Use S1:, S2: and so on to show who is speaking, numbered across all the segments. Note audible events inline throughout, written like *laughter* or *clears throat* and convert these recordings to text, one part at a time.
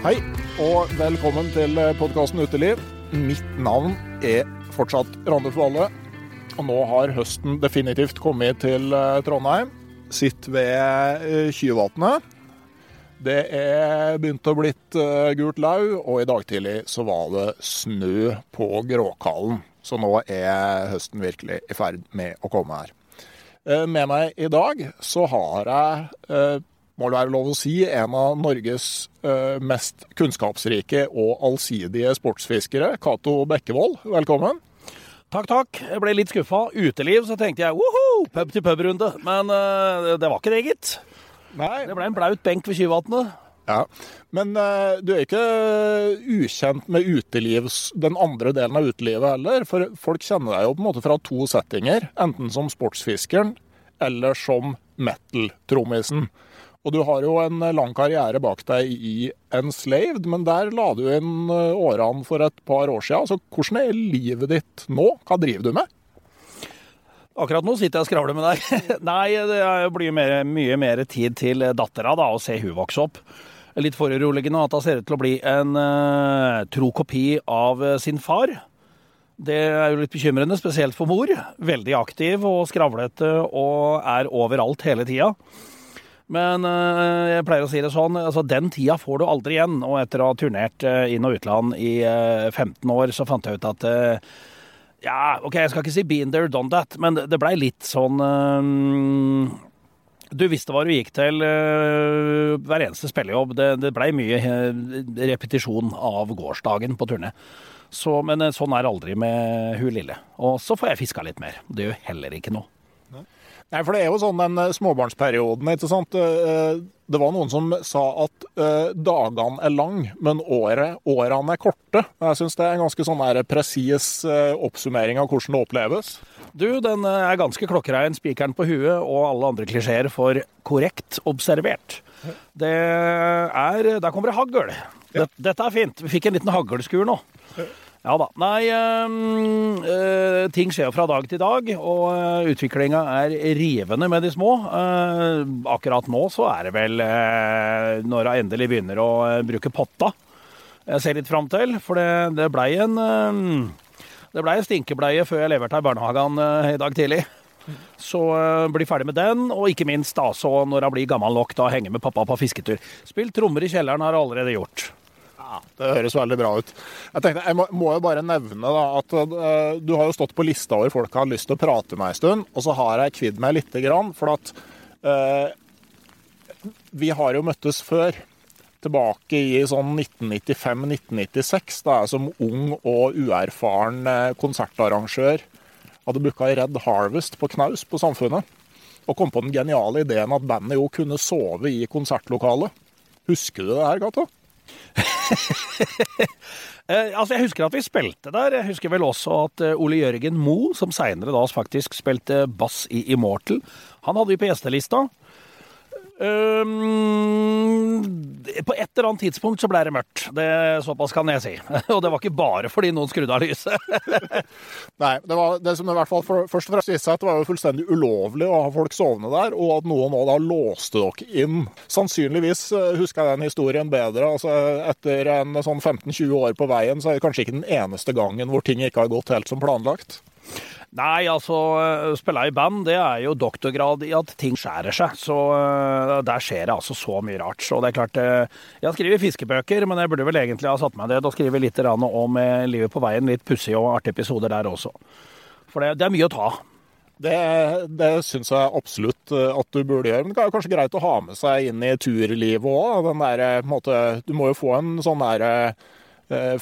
S1: Hei, og velkommen til podkasten Uteliv. Mitt navn er fortsatt Randulf Valle, og nå har høsten definitivt kommet til eh, Trondheim. Sitter ved eh, Kyvatnet. Det er begynt å blitt eh, gult lau, og i dag tidlig så var det snø på Gråkallen. Så nå er høsten virkelig i ferd med å komme her. Eh, Med meg i dag så har jeg, eh, må det være lov å si, en av Norges eh, mest kunnskapsrike og allsidige sportsfiskere, Cato Bekkevold. Velkommen.
S2: Takk, takk. Jeg ble litt skuffa. Uteliv, så tenkte jeg woho, pub til pub-runde. Men uh, det var ikke det, gitt.
S1: Nei,
S2: Det ble en blaut benk ved Kyvatnet.
S1: ja. Men uh, du er ikke ukjent med utelivs, den andre delen av utelivet heller. For folk kjenner deg jo på en måte fra to settinger. Enten som sportsfiskeren eller som metal-trommisen. Og du har jo en lang karriere bak deg i Enslaved, men der la du inn eh, årene for et par år siden. Så hvordan er livet ditt nå? Hva driver du med?
S2: Akkurat nå sitter jeg og skravler med deg. *laughs* Nei, det blir mer, mye mer tid til dattera da, å se hun vokse opp. Litt foruroligende at hun ser ut til å bli en uh, tro kopi av eh, sin far. Det er jo litt bekymrende, spesielt for mor. Veldig aktiv og skravlete og er overalt hele tida. Men eh, jeg pleier å si det sånn, altså den tida får du aldri igjen. Og etter å ha turnert eh, inn- og utland i eh, 15 år, så fant jeg ut at eh, ja, OK, jeg skal ikke si been there, done that, men det, blei litt sånn eh, Du visste hva du gikk til uh, hver eneste spillejobb. Det, det blei mye uh, repetisjon av gårsdagen på turné. Så, men eh, sånn er aldri med hun lille. Og så får jeg fiska litt mer. Det gjør heller ikke noe.
S1: Nei, for det er jo sånn den eh, småbarnsperioden, ikke sant. Eh, Det var noen som sa at eh, dagene er lang, men året, årene er korte. Jeg syns det er en ganske sånn presis oppsummering av hvordan det oppleves.
S2: Du, den er ganske klokkerein, spikeren på huet og alle andre klisjeer for korrekt observert. Det er Der kommer det hagl. Det, dette er fint. Vi fikk en liten haglskur nå. Ja da. Nei, øh, ting skjer fra dag til dag, og øh, utviklinga er rivende med de små. Eh, akkurat nå så er det vel når hun endelig begynner å bruke potta. Jeg ser litt fram til, for det, det blei en blei en stinkebleie før jeg leverte i barnehagen i dag tidlig. Så bli ferdig med den, og ikke minst da så når hun blir gammel nok, da henge med pappa på fisketur. Spilt trommer i kjelleren har jeg allerede gjort.
S1: Ja, Det høres veldig bra ut. Jeg tenkte, jeg må, jo bare nevne da, at uh, du har jo stått på lista over folk har lyst til å prate med en stund, og så har jeg kvidd meg lite grann. For at uh, vi har jo møttes før. Tilbake i sånn 1995-1996, da jeg som ung og uerfaren uh, konsertarrangør hadde booka Red Harvest på knaus på Samfunnet. Og kom på den geniale ideen at bandet jo kunne sove i konsertlokalet. Husker du det her, Gato? *laughs*
S2: eh, altså, Jeg husker at vi spilte der. Jeg husker vel også at uh, Ole Jørgen Moe, som seinere da faktisk spilte bass i Immortal, han hadde vi på gjestelista. Um, på et eller annet tidspunkt så ble det mørkt. Det, såpass kan jeg si. *laughs* Og det var ikke bare fordi noen skrudde av lyset. *laughs*
S1: Nei, det, var, det som i hvert fall for, først og fremst viste seg at det var jo fullstendig ulovlig å ha folk sovne der, og at noen nå da låste dere inn. Sannsynligvis eh, husker jeg den historien bedre. altså Etter en sånn 15-20 år på veien, så er det kanskje ikke den eneste gangen hvor ting ikke har gått helt som planlagt.
S2: Nei, altså, å spille i band det er jo doktorgrad i at ting skjærer seg. Så uh, der skjer det altså så mye rart. Så det er klart Jeg har skrevet fiskebøker, men jeg burde vel egentlig ha satt meg ned og skrevet litt om livet på veien. Litt pussige og artige episoder der også. For det, det er mye å ta.
S1: Det, det syns jeg absolutt at du burde gjøre. Men det er kanskje greit å ha med seg inn i turlivet òg. Du må jo få en sånn derre Eh,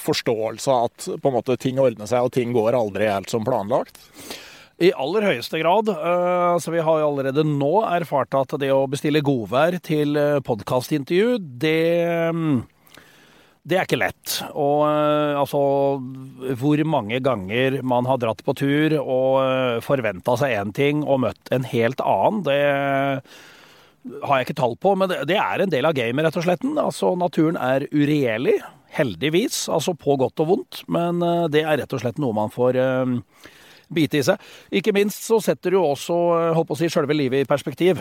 S1: forståelse av at på en måte ting ordner seg, og ting går aldri helt som planlagt?
S2: I aller høyeste grad. Eh, så vi har allerede nå erfart at det å bestille godvær til eh, podkastintervju, det det er ikke lett. Og altså Hvor mange ganger man har dratt på tur og forventa seg én ting og møtt en helt annen, det har jeg ikke tall på. Men det, det er en del av gamet, rett og slett. Altså, naturen er uregjerlig. Heldigvis, altså på godt og vondt, men eh, det er rett og slett noe man får uh, bite i seg. Ikke minst så setter jo også håper å si, sjølve livet i perspektiv.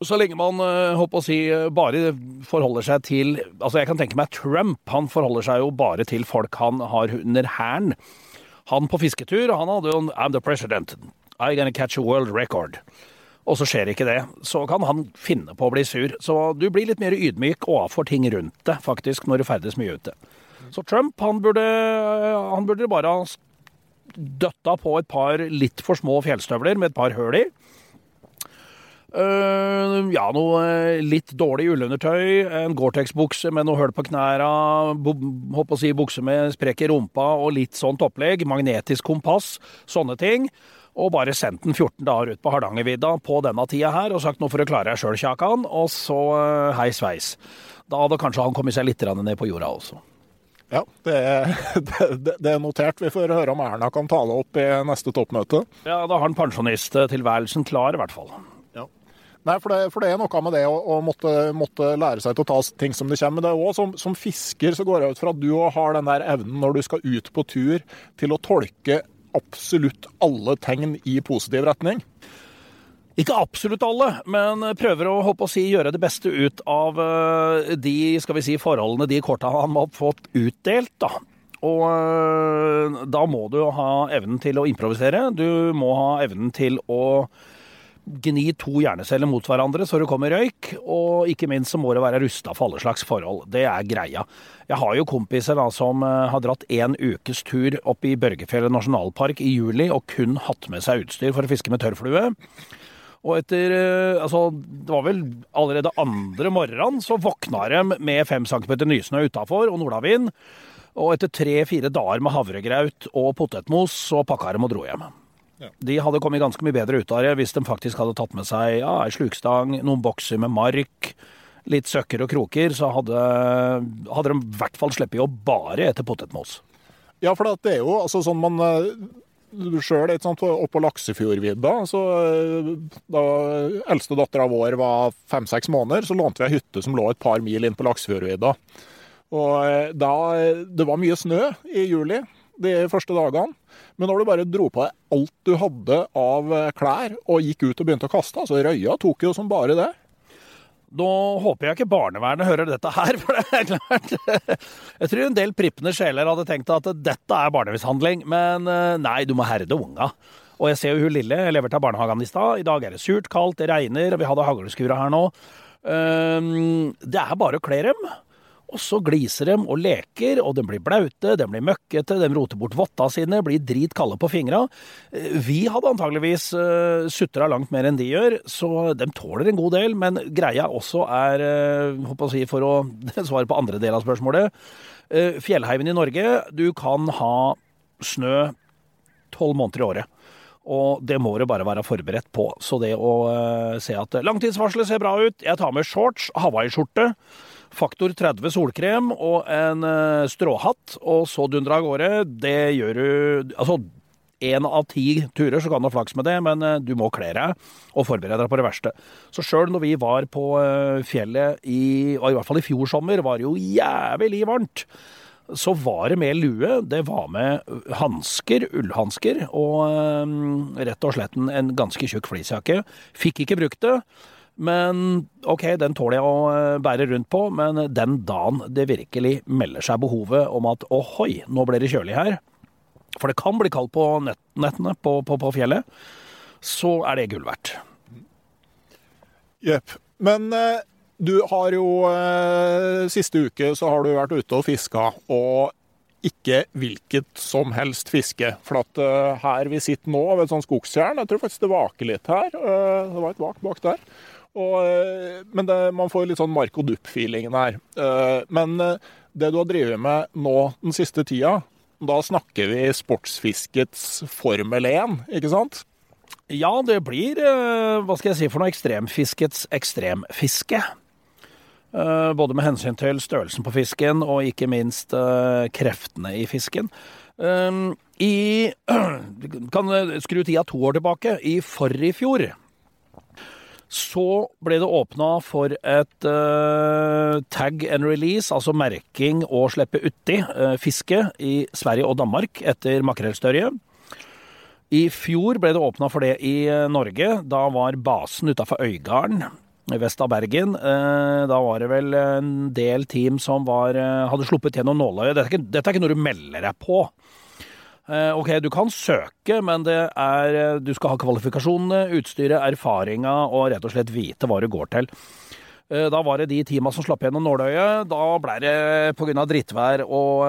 S2: Så lenge man håper å si, bare forholder seg til Altså, jeg kan tenke meg Trump. Han forholder seg jo bare til folk han har under hæren. Han på fisketur, han hadde jo I'm the president. I'm gonna catch a world record og så skjer ikke det, så kan han finne på å bli sur. Så du blir litt mer ydmyk overfor ting rundt det, faktisk, når du ferdes mye ute. Så Trump, han burde, han burde bare ha døtta på et par litt for små fjellstøvler med et par høl i. Uh, ja, noe litt dårlig ullundertøy, en Gore-Tex-bukse med noe høl på knæra, håper å si bukse med sprekk i rumpa og litt sånt opplegg, magnetisk kompass, sånne ting og bare sendt den 14 dager ut på Hardangervidda på denne tida her og sagt nå får du klare deg sjøl, Kjakan, og så uh, hei sveis. Da hadde kanskje han kommet seg litt ned på jorda også.
S1: Ja, det er, *laughs* det, det er, notert. Vi får høre om Erna kan tale opp i neste toppmøte.
S2: Ja, da har han pensjonisttilværelsen klar, i hvert fall. Ja.
S1: Nei, for det, for det, er noe med det å, å måtte, måtte, lære seg til å ta ting som det kommer. Men det er også, som, som fisker så går jeg ut fra at du har den der evnen når du skal ut på tur, til å tolke absolutt alle tegn i positiv retning?
S2: Ikke absolutt alle, men prøver å, håpe å si, gjøre det beste ut av eh, de skal vi si, forholdene, de korta han har fått utdelt. da. Og eh, da må du ha evnen til å improvisere. Du må ha evnen til å gni to hjerneceller mot hverandre så det kommer røyk. Og ikke minst så må det være rusta for alle slags forhold. Det er greia. Jeg har jo kompiser da som eh, har dratt en ukes tur opp i Børgefjellet nasjonalpark i juli og kun hatt med seg utstyr for å fiske med tørrflue. Og etter eh, Altså, det var vel allerede andre morgenen så våkna de med fem centimeter nysnø utafor og nordavind. Og etter tre-fire dager med havregraut og potetmos så pakka de og dro hjem. De hadde kommet ganske mye bedre ut av det hvis de faktisk hadde tatt med seg ja, ei slukstang, noen bokser med mark, litt søkker og kroker. Så hadde, hadde de i hvert fall sluppet å bare ete potetmos.
S1: Ja, for det er jo altså sånn man eh, sjøl oppå på Laksefjordvidda. Så eh, da eldste vår var fem-seks måneder, så lånte vi ei hytte som lå et par mil inn på Laksefjordvidda. Og eh, da Det var mye snø i juli de første dagene. Men når du bare dro på deg alt du hadde av eh, klær og gikk ut og begynte å kaste, altså røya tok jo som bare det.
S2: Nå håper jeg ikke barnevernet hører dette her, *laughs* for det er klart Jeg tror en del prippende sjeler hadde tenkt at dette er barnemishandling, men eh, nei, du må herde unga. Og jeg ser jo hun lille, jeg lever til barnehagen i stad. I dag er det surt, kaldt, det regner, og vi hadde haglskura her nå. Ehm, det er bare å kle dem. Og så gliser de og leker, og de blir blaute, de blir møkkete, de roter bort votta sine, blir dritkalde på fingra. Eh, vi hadde antageligvis uh, sutra langt mer enn de gjør, så de tåler en god del. Men greia også er, uh, å si for å *laughs* svare på andre del av spørsmålet, uh, fjellheimen i Norge, du kan ha snø tolv måneder i året. Og det må du bare være forberedt på. Så det å uh, se at langtidsvarselet ser bra ut, jeg tar med shorts, hawaiiskjorte, faktor 30 solkrem og en uh, stråhatt, og så dundre av gårde, det gjør du Altså, én av ti turer så kan du ha flaks med det, men uh, du må kle deg og forberede deg på det verste. Så sjøl når vi var på fjellet i, i hvert fall i fjor sommer, var det jo jævlig varmt så var det med lue. Det var med hansker, ullhansker, og rett og slett en ganske tjukk fleecejakke. Fikk ikke brukt det. Men OK, den tåler jeg å eh, bære rundt på, men den dagen det virkelig melder seg behovet om at ohoi, nå ble det kjølig her, for det kan bli kaldt på nettene på, på, på fjellet, så er det gull verdt.
S1: Jepp. Men eh, du har jo eh, Siste uke så har du vært ute og fiska, og ikke hvilket som helst fiske. For at uh, her vi sitter nå ved et sånt skogstjern, jeg tror faktisk det vaker litt her. Uh, det var et vak bak der. Og, uh, men det, man får litt sånn Mark og Dupp-feelingen her. men det du har drevet med nå den siste tida, da snakker vi sportsfiskets Formel 1, ikke sant?
S2: Ja, det blir, hva skal jeg si for noe, ekstremfiskets ekstremfiske. Eh, både med hensyn til størrelsen på fisken og ikke minst eh, kreftene i fisken. Eh, I *clears throat* kan skru tida to år tilbake. I forrige fjor så ble det åpna for et uh, tag and release, altså merking og slippe uti uh, fiske i Sverige og Danmark etter makrellstørje. I fjor ble det åpna for det i Norge. Da var basen utafor Øygarden vest av Bergen. Uh, da var det vel en del team som var, eh, hadde sluppet gjennom nåløyet. Dette, dette, er ikke noe du melder deg på. Eh, ok, du kan søke, men er, du skal ha kvalifikasjonene, utstyret, erfaringa og rett og slett vite hva du går til. Da var det de teama som slapp gjennom nåløyet. Da ble det pga. drittvær og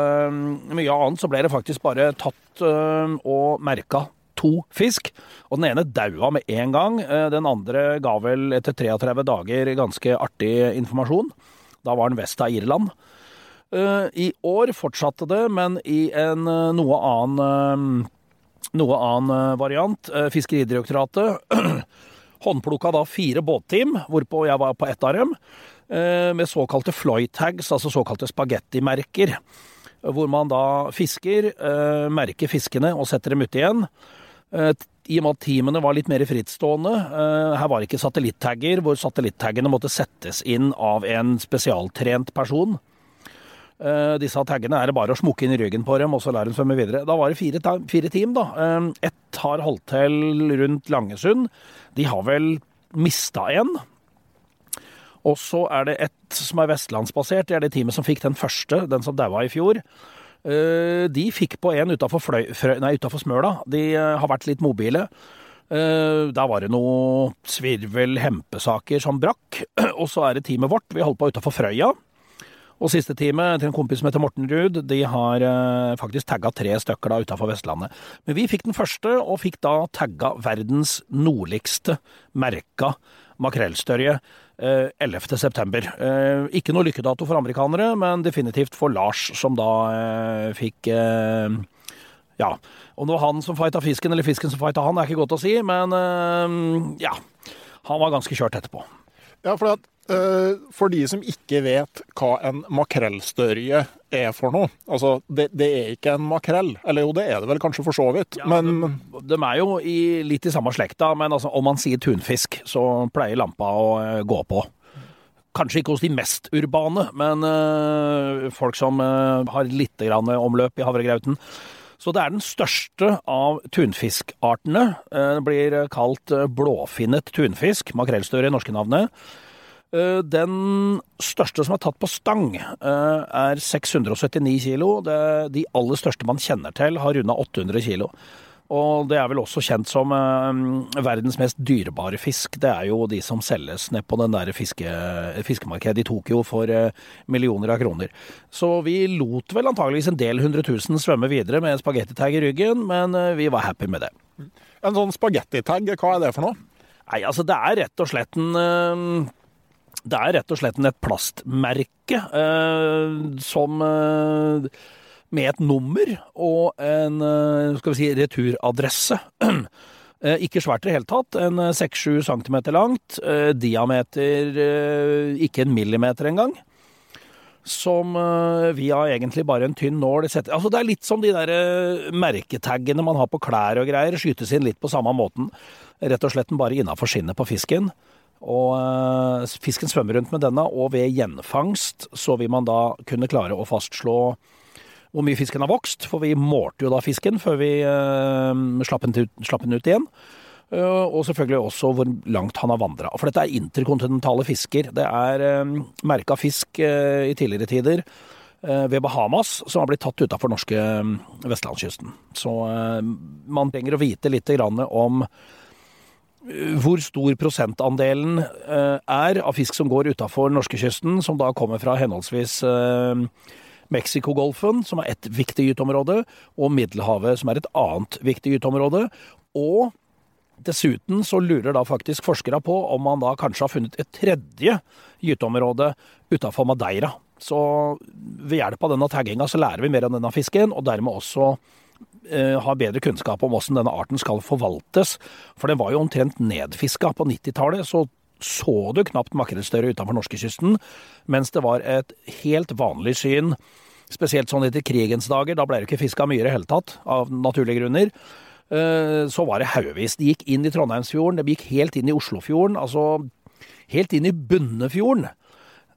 S2: mye annet, så ble det faktisk bare tatt og merka to fisk. Og den ene daua med en gang. Eh, den andre ga vel etter 33 dager ganske artig informasjon. Da var den vest av Irland. Eh, I år fortsatte det, men i en eh, noe annen, noe annen variant. Fiskeridirektoratet *clears throat* håndplukka da fire båtteam, hvorpå jeg var på ett av dem, med såkalte flytags, altså såkalte spagettimerker. Hvor man da fisker, merker fiskene og setter dem ute igjen. Eh, I og med at teamene var litt mer frittstående. Eh, her var det ikke satellittagger, hvor satellittaggene måtte settes inn av en spesialtrent person. Eh, disse taggene er det bare å smukke inn i ryggen på dem, og så lar de svømme videre. Da var det fire, fire team, da. Ett har holdt til rundt Langesund. De har vel mista en. Og så er det ett som er vestlandsbasert. Det er det teamet som fikk den første, den som daua i fjor. Eh, de fikk på en utafor Smøla. De eh, har vært litt mobile. Eh, der var det noe svirvel-hempesaker som brakk. *clears throat* Og så er det teamet vårt. Vi holdt på utafor Frøya. Og siste teamet, til en kompis som heter Morten Ruud, de har faktisk tagga tre stykker da utafor Vestlandet. Men vi fikk den første, og fikk da tagga verdens nordligste merka makrellstørje. 11.9. Eh, eh, ikke noe lykkedato for amerikanere, men definitivt for Lars, som da eh, fikk Ja. Om det var han som fighta fisken, eller fisken som fighta han, er ikke godt å si, men ja. Han var ganske kjørt etterpå.
S1: Ja, for at Eh, for de som ikke vet hva en makrellstørje er for noe. Altså, det, det, er ikke en makrell. Eller jo, det er det vel kanskje for så vidt, ja, men
S2: de, de, er jo i, litt i samme slekta, men altså, om man sier tunfisk, så pleier lampa å uh, gå på. Kanskje ikke hos de mest urbane, men uh, folk som uh, har litt omløp i havregrauten. Så det er den største av tunfiskartene. Det blir kalt blåfinnet tunfisk, makrellstørje i norske navnet. Eh, den største som er tatt på stang, eh, er 679 kilo. de aller største man kjenner til, har runda 800 kilo. Og det er vel også kjent som eh, verdens mest dyrebare fisk. Det er jo de som selges ned på den der fiske, fiskemarkedet i Tokyo for millioner av kroner. Så vi lot vel antageligvis en del hundre tusen svømme videre med en spagettitag i ryggen, men vi var happy med det.
S1: En sånn spagettitag, hva er det for noe?
S2: Nei, altså det er rett og slett en Det er rett og slett et plastmerke eh, som eh, Med et nummer og en eh, skal vi si, returadresse. *clears throat* Eh, Ikke svært i det hele tatt. En 6-7 cm langt. eh, Diameter eh, ikke en millimeter engang. Som eh, via egentlig bare en tynn nål setter Altså Det er litt som de der eh, merketaggene man har på klær og greier. Skytes inn litt på samme måten. Rett og slett bare innafor skinnet på fisken. Og eh, fisken svømmer rundt med denne, og ved gjenfangst så vil man da kunne klare å fastslå hvor mye fisken har vokst, for vi målte jo da fisken før vi uh, slapp, den ut, slapp den ut igjen. Uh, og selvfølgelig også hvor langt han har vandra. For dette er interkontinentale fisker. Det er uh, merka fisk uh, i tidligere tider ved Bahamas som har blitt tatt utafor norske eh, vestlandskysten. Så man trenger å vite litt om hvor stor prosentandelen eh, er av fisk som går utafor norskekysten, som da kommer fra henholdsvis eh, Mexicogolfen, som er ett viktig gyteområde, og Middelhavet, som er et annet viktig gyteområde. Og dessuten så lurer da faktisk forskere på om man da kanskje har funnet et tredje gyteområde utafor Madeira. Så ved hjelp av denne tagginga så lærer vi mer om denne fisken, og dermed også har bedre kunnskap om hvordan denne arten skal forvaltes. For den var jo omtrent nedfiska på 90-tallet, så så du knapt makrellstørre utenfor norskekysten, mens det var et helt vanlig syn, spesielt sånn etter krigens dager, da ble det ikke fiska mye i det hele tatt, av naturlige grunner. Eh, Så var det haugevis. De gikk inn i Trondheimsfjorden, de gikk helt inn i Oslofjorden, altså helt inn i Bunnefjorden.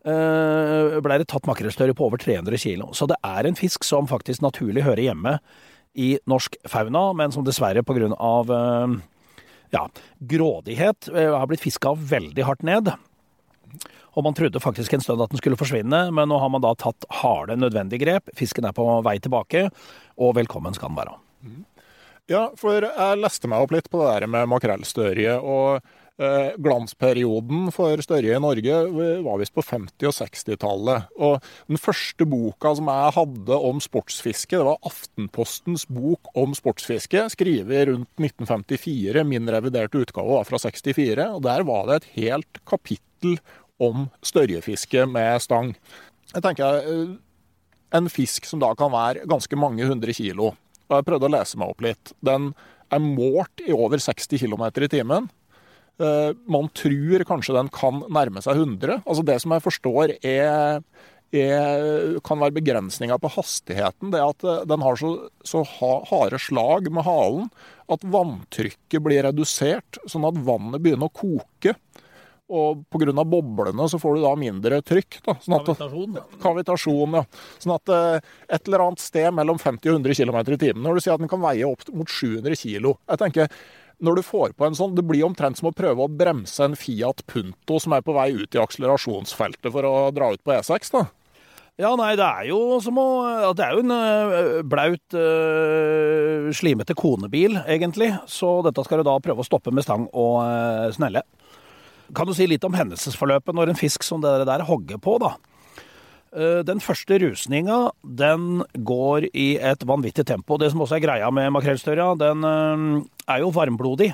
S2: blei Ble det tatt makrellstørre på over 300 kilo. Så det er en fisk som faktisk naturlig hører hjemme i norsk fauna, men som dessverre av eh, ja, grådighet eh, har blitt fiska veldig hardt ned. Og man trodde faktisk en stund at den skulle forsvinne, men nå har man da tatt harde, nødvendige grep. Fisken er på vei tilbake, og velkommen skal den være.
S1: Ja, for jeg leste meg opp litt på det der med makrellstørje. Og glansperioden for størje i Norge var visst på 50- og 60-tallet. Og den første boka som jeg hadde om sportsfiske, det var Aftenpostens bok om sportsfiske, skrevet rundt 1954. Min reviderte utgave var fra 64. Og der var det et helt kapittel om størjefiske med stang. Jeg tenker eh, en fisk som da kan være ganske mange hundre kilo. Og jeg prøvde å lese meg opp litt. Den er målt i over 60 km i timen. Eh, Man tror kanskje den kan nærme seg 100. Altså Det som jeg forstår er, er kan være begrensninga på hastigheten. Det at eh, den har så, så harde slag med halen at vanntrykket blir redusert, sånn at vannet begynner å koke. Og pga. boblene så får du da mindre trykk. Da. Sånn at, Kavitasjon, ja. Sånn at eh, et eller annet sted mellom 50 og 100 km i timen. Når du sier at den kan veie opp mot 700 kg. Jeg tenker, når du får på en sånn, Det blir omtrent som å prøve å bremse en Fiat Punto som er på vei ut i akselerasjonsfeltet for å dra ut på E6. da.
S2: Ja, nei, det er jo som å Det er jo en blaut, ø, slimete konebil, egentlig. Så dette skal du da prøve å stoppe med stang og ø, snelle. Kan du si litt om hendelsesforløpet når en fisk som det der hogger på, da? Eh, Den første rusninga, den går i et vanvittig tempo. Det som også er greia med makrellstørja, den er jo varmblodig.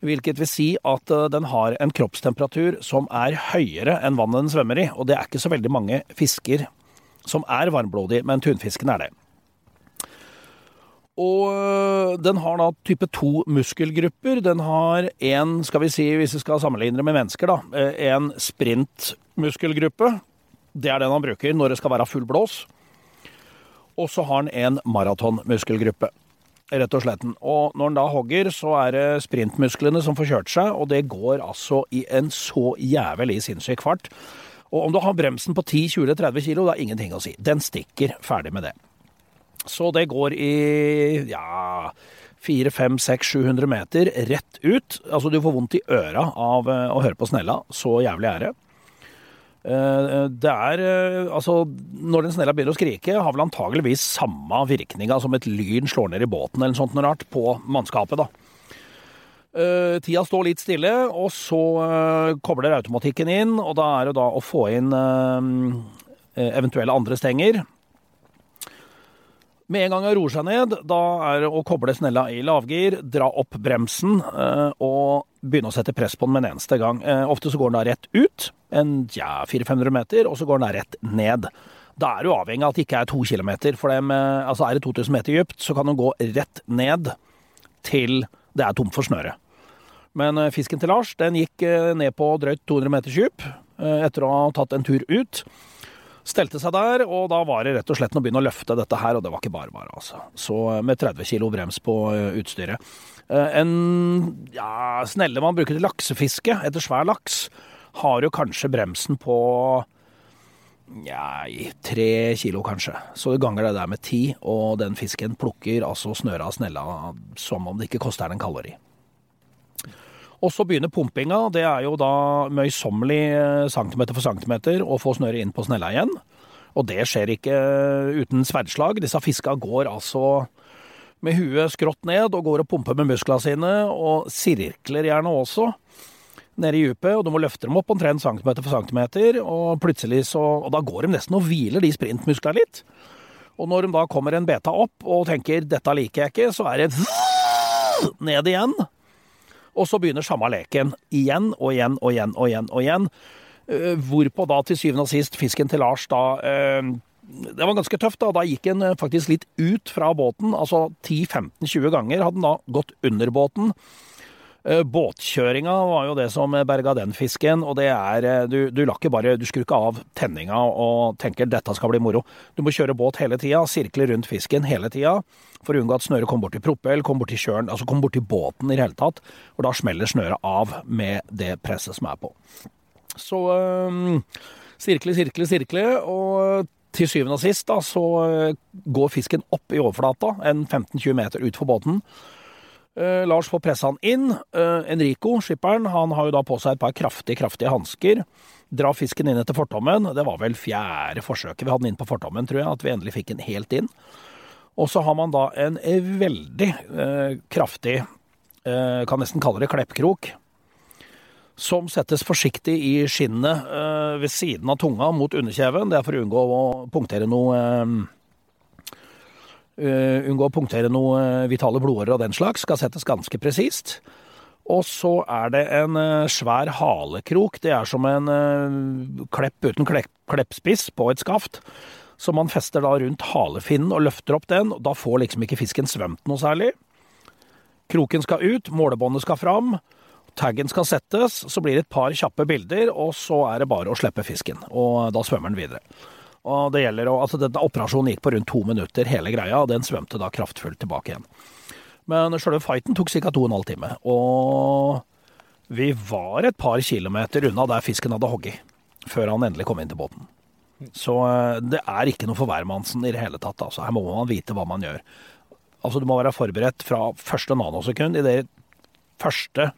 S2: Hvilket vil si at den har en kroppstemperatur som er høyere enn vannet den svømmer i. Og det er ikke så veldig mange fisker som er varmblodig, men tunfisken er det. Og den har da type 2 muskelgrupper. Den har en, skal vi si, hvis vi skal sammenligne det med mennesker, da, eh, en sprintmuskelgruppe. Det er den han bruker når det skal være full blås. Og så har han en maratonmuskelgruppe, rett og slett. Og når han da hogger, så er det sprintmusklene som får kjørt seg, og det går altså i en så jævlig sinnssyk fart. Og om du har bremsen på 10-20-30 kilo, det er ingenting å si. Den stikker ferdig med det. Så det går i ja 400-500-600-700 meter rett ut. Altså du får vondt i øra av eh, å høre på snella. Så jævlig er det. Eh, Det er eh, Altså, når den snella begynner å skrike, har vel antageligvis samme virkninga som et lyn slår ned i båten eller sånt rart på mannskapet, da. Eh, Tida står litt stille, og så eh, kobler automatikken inn, og da er det da å få inn eh, eventuelle andre stenger. Med en gang han roer seg ned, da er det å koble snella i lavgir, dra opp bremsen eh, og begynne å sette press på den med en eneste gang. Eh, ofte så går den da rett ut, en ja, 400-500 meter, og så går den da rett ned. Da er du avhengig av at det ikke er to kilometer, for dem, eh, altså er det 2000 meter dypt, så kan den gå rett ned til det er tomt for snøre. Men fisken til Lars den gikk ned på drøyt 200 meters dyp etter å ha tatt en tur ut. Stelte seg der, og da var det rett og slett å begynne å løfte dette her, og det var ikke bare bare, altså. Så eh, med 30 kilo brems på eh, utstyret. Eh, En ja, snelle man bruker til laksefiske etter svær laks, har jo kanskje bremsen på ja, tre kilo kanskje. Så du ganger det der med ti, og den fisken plukker altså snøret av snella som om det ikke koster den en kalori. Og så begynner pumpinga. Det er jo da møysommelig eh, centimeter for centimeter å få snøret inn på snella igjen. Og det skjer ikke eh, uten sverdslag. Disse fiska går altså med huet skrått ned og går og pumper med musklene sine, og sirkler gjerne også nede i dypet, og du må løfte dem opp omtrent centimeter for centimeter, og plutselig så Og da går de nesten og hviler, de sprintmusklene litt. Og når de da kommer en beta opp og tenker 'dette liker jeg ikke', så er det *laughs* ned igjen. Og så begynner samme leken igjen og igjen og igjen og igjen. og igjen. Eh, Hvorpå da til syvende og sist fisken til Lars da eh, Det var ganske tøft. da, Da gikk han eh, faktisk litt ut fra båten. Altså 10-15-20 ganger hadde han da gått under båten. Båtkjøringa var jo det som berga den fisken, og det er Du, du la ikke bare Du skrur ikke av tenninga og tenker 'dette skal bli moro'. Du må kjøre båt hele tida, sirkle rundt fisken hele tida, for å unngå at snøret kommer bort til propell, kommer bort til kjølen, altså kommer bort til båten i det hele tatt. Og da smeller snøret av med det presset som er på. Så øh, sirkle, sirkle, sirkle, og til syvende og sist da, så øh, går fisken opp i overflata, en 15-20 meter ut for båten. Eh, Lars får pressa han inn. Eh, Enrico, skipperen, han har jo da på seg et par kraftige, kraftige hansker. Drar fisken inn etter fortommen. Det var vel fjerde forsøket vi hadde den inn på fortommen, tror jeg, at vi endelig fikk den helt inn. Og så har man da en eh, veldig eh, kraftig, eh, kan nesten kalle det kleppkrok, som settes forsiktig i skinnet eh, ved siden av tunga mot underkjeven. Det er for å unngå å punktere noe eh, Uh, unngå å punktere noe uh, vitale blodårer og den slags, skal settes ganske presist. Og så er det en svær halekrok. Det er som en klepp uten klepp, kleppspiss på et skaft. Som man fester da rundt halefinnen og løfter opp den. og Da får liksom ikke fisken svømt noe særlig. Kroken skal ut, målebåndet skal fram. Taggen skal settes, så blir det et par kjappe bilder, og så er det bare å slippe fisken. Og da svømmer den videre. Og det gjelder altså denne Operasjonen gikk på rundt to minutter, hele greia, og den svømte da kraftfullt tilbake igjen. Men sjølve fighten tok ca. to og en halv time. Og vi var et par kilometer unna der fisken hadde hogget, før han endelig kom inn til båten. Så eh, det er ikke noe for hvermannsen i det hele tatt. Altså. Her må man vite hva man gjør. Altså Du må være forberedt fra første nanosekund. I det første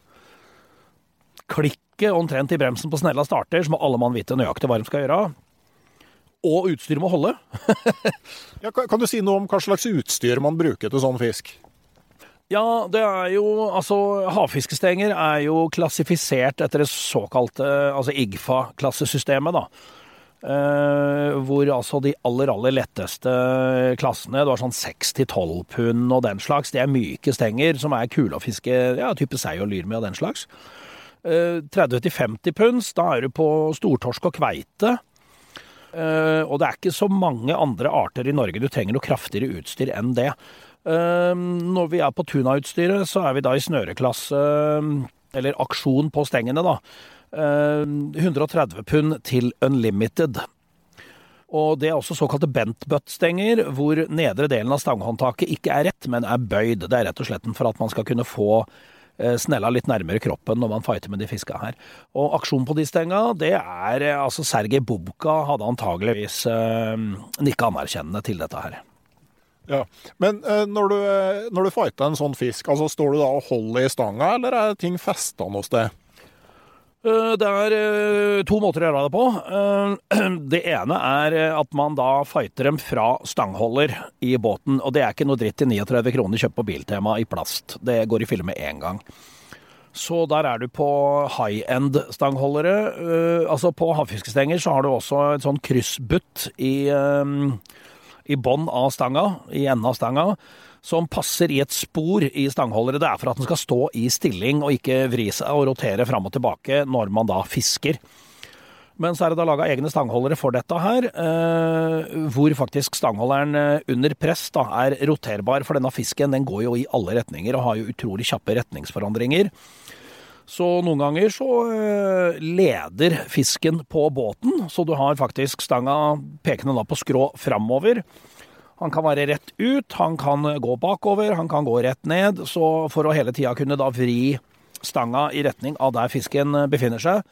S2: klikket omtrent i bremsen på snella starter, så må alle mann vite nøyaktig hva de skal gjøre og utstyret må holde. *laughs*
S1: Ja, kan, kan du si noe om hva slags utstyr man bruker til sånn fisk?
S2: Ja, det er jo Altså, havfiskestenger er jo klassifisert etter det såkalte altså IGFA-klassesystemet, da. Eh, hvor altså de aller, aller letteste klassene, du har sånn 6-12 pund og den slags, det er myke stenger som er kule å fiske, ja, type sei og lyr med og den slags. Eh, 30-50 punds, da er du på stortorsk og kveite. Eh, og det er ikke så mange andre arter i Norge du trenger noe kraftigere utstyr enn det. Eh, når vi er på tunautstyret, så er vi da i snøreklasse, eller aksjon på stengene, da. Eh, 130 pund til unlimited. Og det er også såkalte bent butt-stenger, hvor nedre delen av stanghåndtaket ikke er rett, men er bøyd. Det er rett og slett for at man skal kunne få eh, snella litt nærmere kroppen når man fighter med de fiska her. Og aksjonen på de stenga, det er eh, altså Sergej Bubka hadde antageligvis eh, nikka anerkjennende til dette her.
S1: Ja, Men eh, når du, eh, når du fighter en sånn fisk, altså står du da og holder i stanga, eller er ting festa noe sted?
S2: Eh, Det er eh, to måter å gjøre det på. Eh, *clears throat* Det ene er at man da fighter dem fra stangholder i båten. Og det er ikke noe dritt til 39 kroner kjøpt på Biltema i plast. Det går i filler med én gang. Så der er du på high end-stangholdere. Eh, altså på havfiskestenger så har du også et sånn kryssbutt i, i bånn av stanga, i enden av stanga, som passer i et spor i stangholdere. Det er for at den skal stå i stilling og ikke vri seg og rotere fram og tilbake når man da fisker. Men så er det da laga egne stangholdere for dette her, eh, hvor faktisk stangholderen eh, under press da er roterbar. For denne fisken den går jo i alle retninger og har jo utrolig kjappe retningsforandringer. Så noen ganger så eh, leder fisken på båten, så du har faktisk stanga pekende da på skrå framover. Han kan være rett ut, han kan gå bakover, han kan gå rett ned. Så for å hele tida kunne da vri stanga i retning av der fisken befinner seg,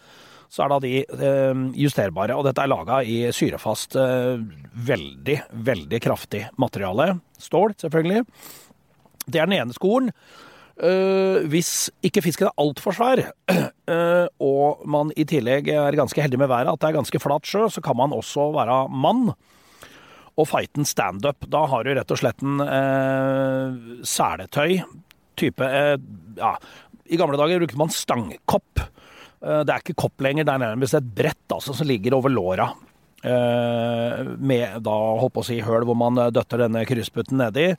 S2: så er da de eh, justerbare. Og dette er laga i syrefast, eh, veldig, veldig kraftig materiale. Stål, selvfølgelig. Det er den ene skolen. Eh, hvis ikke fisken er altfor svær, *clears throat* og man i tillegg er ganske heldig med været, at det er ganske flat sjø, så kan man også være mann og fighten standup. Da har du rett og slett en eh, seletøy. Type eh, Ja, i gamle dager brukte man stangkopp. Eh, det er ikke kopp lenger, det er nærmest et brett altså, som ligger over låra. Eh, med da, holdt på å si, høl hvor man døtter denne kryssbutten nedi.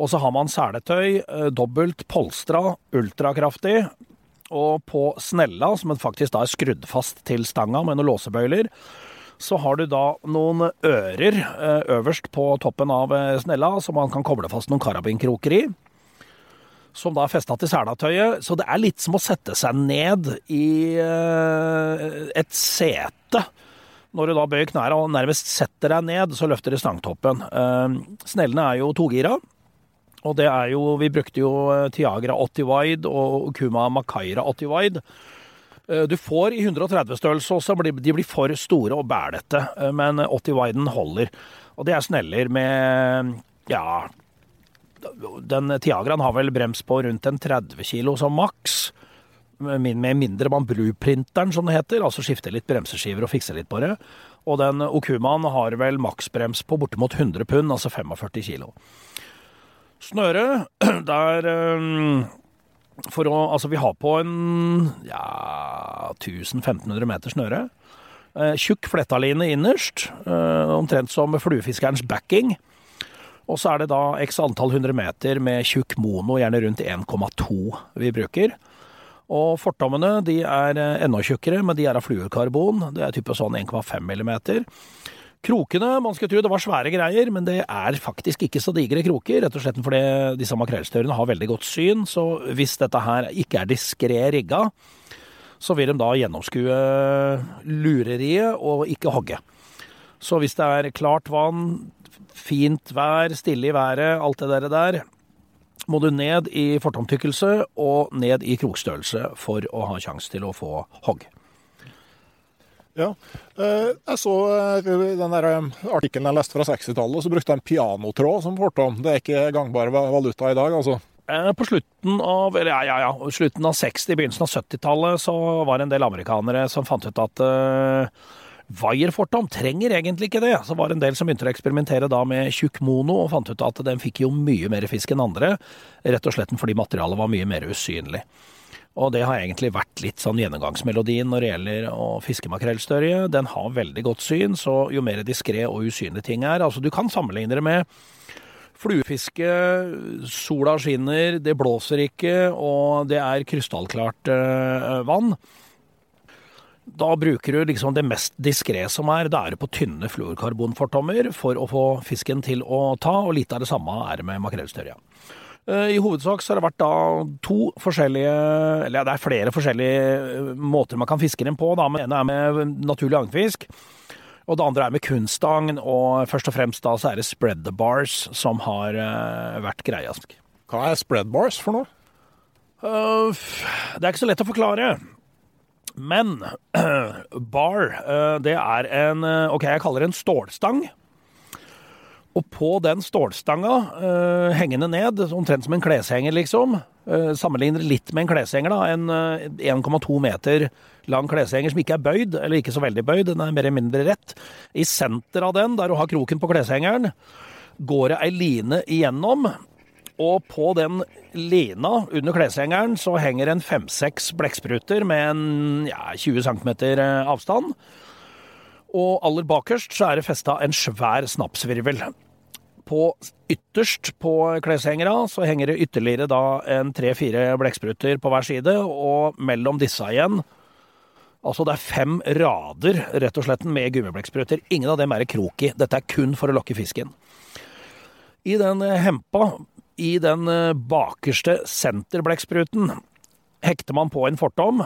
S2: Og så har man seletøy, eh, dobbelt polstra, ultrakraftig. Og på snella, som faktisk da er skrudd fast til stanga med noen låsebøyler, så har du da noen ører eh, øverst på toppen av eh, snella, som man kan koble fast noen karabinkroker i. Som da er festa til selatøyet. Så det er litt som å sette seg ned i eh, et sete. Når du da bøyer knærne og nærmest setter deg ned, så løfter du stangtoppen. Snellene er jo togira. Og det er jo Vi brukte jo Tiagra 80 wide og Kuma Makaira 80 wide. Eh, Du får i 130 størrelse også, blir- de blir for store og bælete, eh, men 80 widen holder. Og det er sneller med ja Den Tiagraen har vel brems på rundt en 30 kilo som maks. Med mindre man blueprinteren, som det heter, altså skifter litt bremseskiver og fikser litt på det. Og den Okumaen har vel maksbrems på bortimot 100 pund, altså 45 kilo. Snøre, *clears throat* der eh, for å Altså, vi har på en ja, 1000-1500 meter snøre. Eh, tjukk flettaline innerst, eh, omtrent som fluefiskerens backing. Og så er det da x antall hundre meter med tjukk mono, gjerne rundt 1,2 vi bruker. Og fortommene de er eh, enda tjukkere, men de er av fluekarbon. Det er type sånn 1,5 millimeter. Krokene, man skulle tro det var svære greier, men det er faktisk ikke så digre kroker. Rett og slett fordi disse makrellstørene har veldig godt syn, så hvis dette her ikke er diskré rigga, så vil de da gjennomskue lureriet og ikke hogge. Så hvis det er klart vann, fint vær, stille i været, alt det der, der må du ned i fortomtykkelse og ned i krokstørrelse for å ha sjanse til å få hogg.
S1: Ja. Eh, Jeg så eh, den eh, artikkelen jeg leste fra 60-tallet, så brukte jeg en pianotråd som fortom. Det er ikke gangbar valuta i dag, altså.
S2: På slutten av, ja, ja, ja, slutten av 60, begynnelsen av 70-tallet, så var det en del amerikanere som fant ut at uh, Wire-fortom trenger egentlig ikke det. Så var det en del som begynte å eksperimentere da med tjukk mono, og fant ut at den fikk jo mye mer fisk enn andre, rett og slett fordi materialet var mye mer usynlig. Og det har egentlig vært litt sånn gjennomgangsmelodien når det gjelder å fiske makrellstørje. Den har veldig godt syn, så jo mer diskré og usynlig ting er Altså, du kan sammenligne det med fluefiske, sola skinner, det blåser ikke, og det er krystallklart øh, vann. Da bruker du liksom det mest diskré som er. Da er du på tynne fluorkarbonfortommer for å få fisken til å ta, og litt av det samme er det med makrellstørja. Eh, I hovedsak så har det vært da to forskjellige Eller det er flere forskjellige eh, måter man kan fiske dem på. Da. Den ene er med naturlig agnfisk. Og det andre er med kunststang, og først og fremst da så er det spread the bars som har eh, vært greia.
S1: Hva er spread bars for noe?
S2: Uh, det er ikke så lett å forklare. Men *clears throat* bar, det er en Ok, jeg kaller det en stålstang. Og på den stålstanga, uh, hengende ned, omtrent som en kleshenger, liksom, uh, sammenligner litt med en kleshenger, da, en uh, 1,2 meter lang kleshenger som ikke er bøyd, eller ikke så veldig bøyd, den er mer eller mindre rett. I senter av den, der du har kroken på kleshengeren, går det ei line igjennom. Og på den lina under kleshengeren så henger en fem-seks blekkspruter med en ja, 20 cm avstand. Og aller bakerst så er det festa en svær snapsvirvel. På ytterst på kleshengera så henger det ytterligere da en tre-fire blekkspruter på hver side, og mellom disse igjen Altså det er fem rader rett og slett med gummiblekkspruter. Ingen av dem er krok i. Dette er kun for å lokke fisken. I den hempa, i den bakerste senterblettspruten, hekter man på en fortom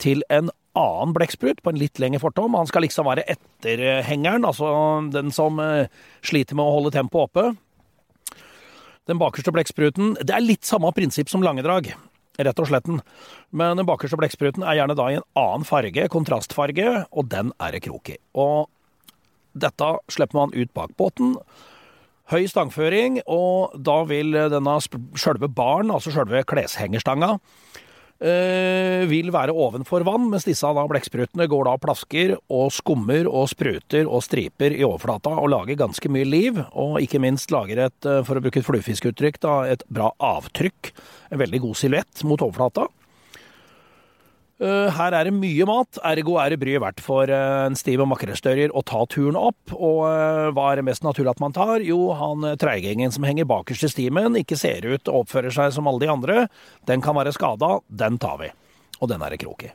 S2: til en annen blekksprut på en litt lengre fortom. Han skal liksom være etterhengeren, altså den som eh, sliter med å holde tempoet oppe. Den bakerste blekkspruten Det er litt samme prinsipp som langedrag, rett og sletten. Men den bakerste blekkspruten er gjerne da i en annen farge, kontrastfarge, og den er det krok i. Og dette slipper man ut bak båten. Høy stangføring, og da vil denne sjølve baren, altså sjølve kleshengerstanga, vil være ovenfor vann, mens disse da blekksprutene går da plasker og skummer og spruter og striper i overflata og lager ganske mye liv. Og ikke minst lager et, eh, for å bruke et fluefiskuttrykk, da, et bra avtrykk. En veldig god silhuett mot overflata. Uh, her er det mye mat, ergo er det bryet verdt for uh, en stiv og makrellstørjer å ta turen opp. Og uh, hva er det mest naturlig at man tar? Jo, han treigingen som henger bakerst i stimen, ikke ser ut og oppfører seg som alle de andre. Den kan være skada, den tar vi. Og den er det krok i.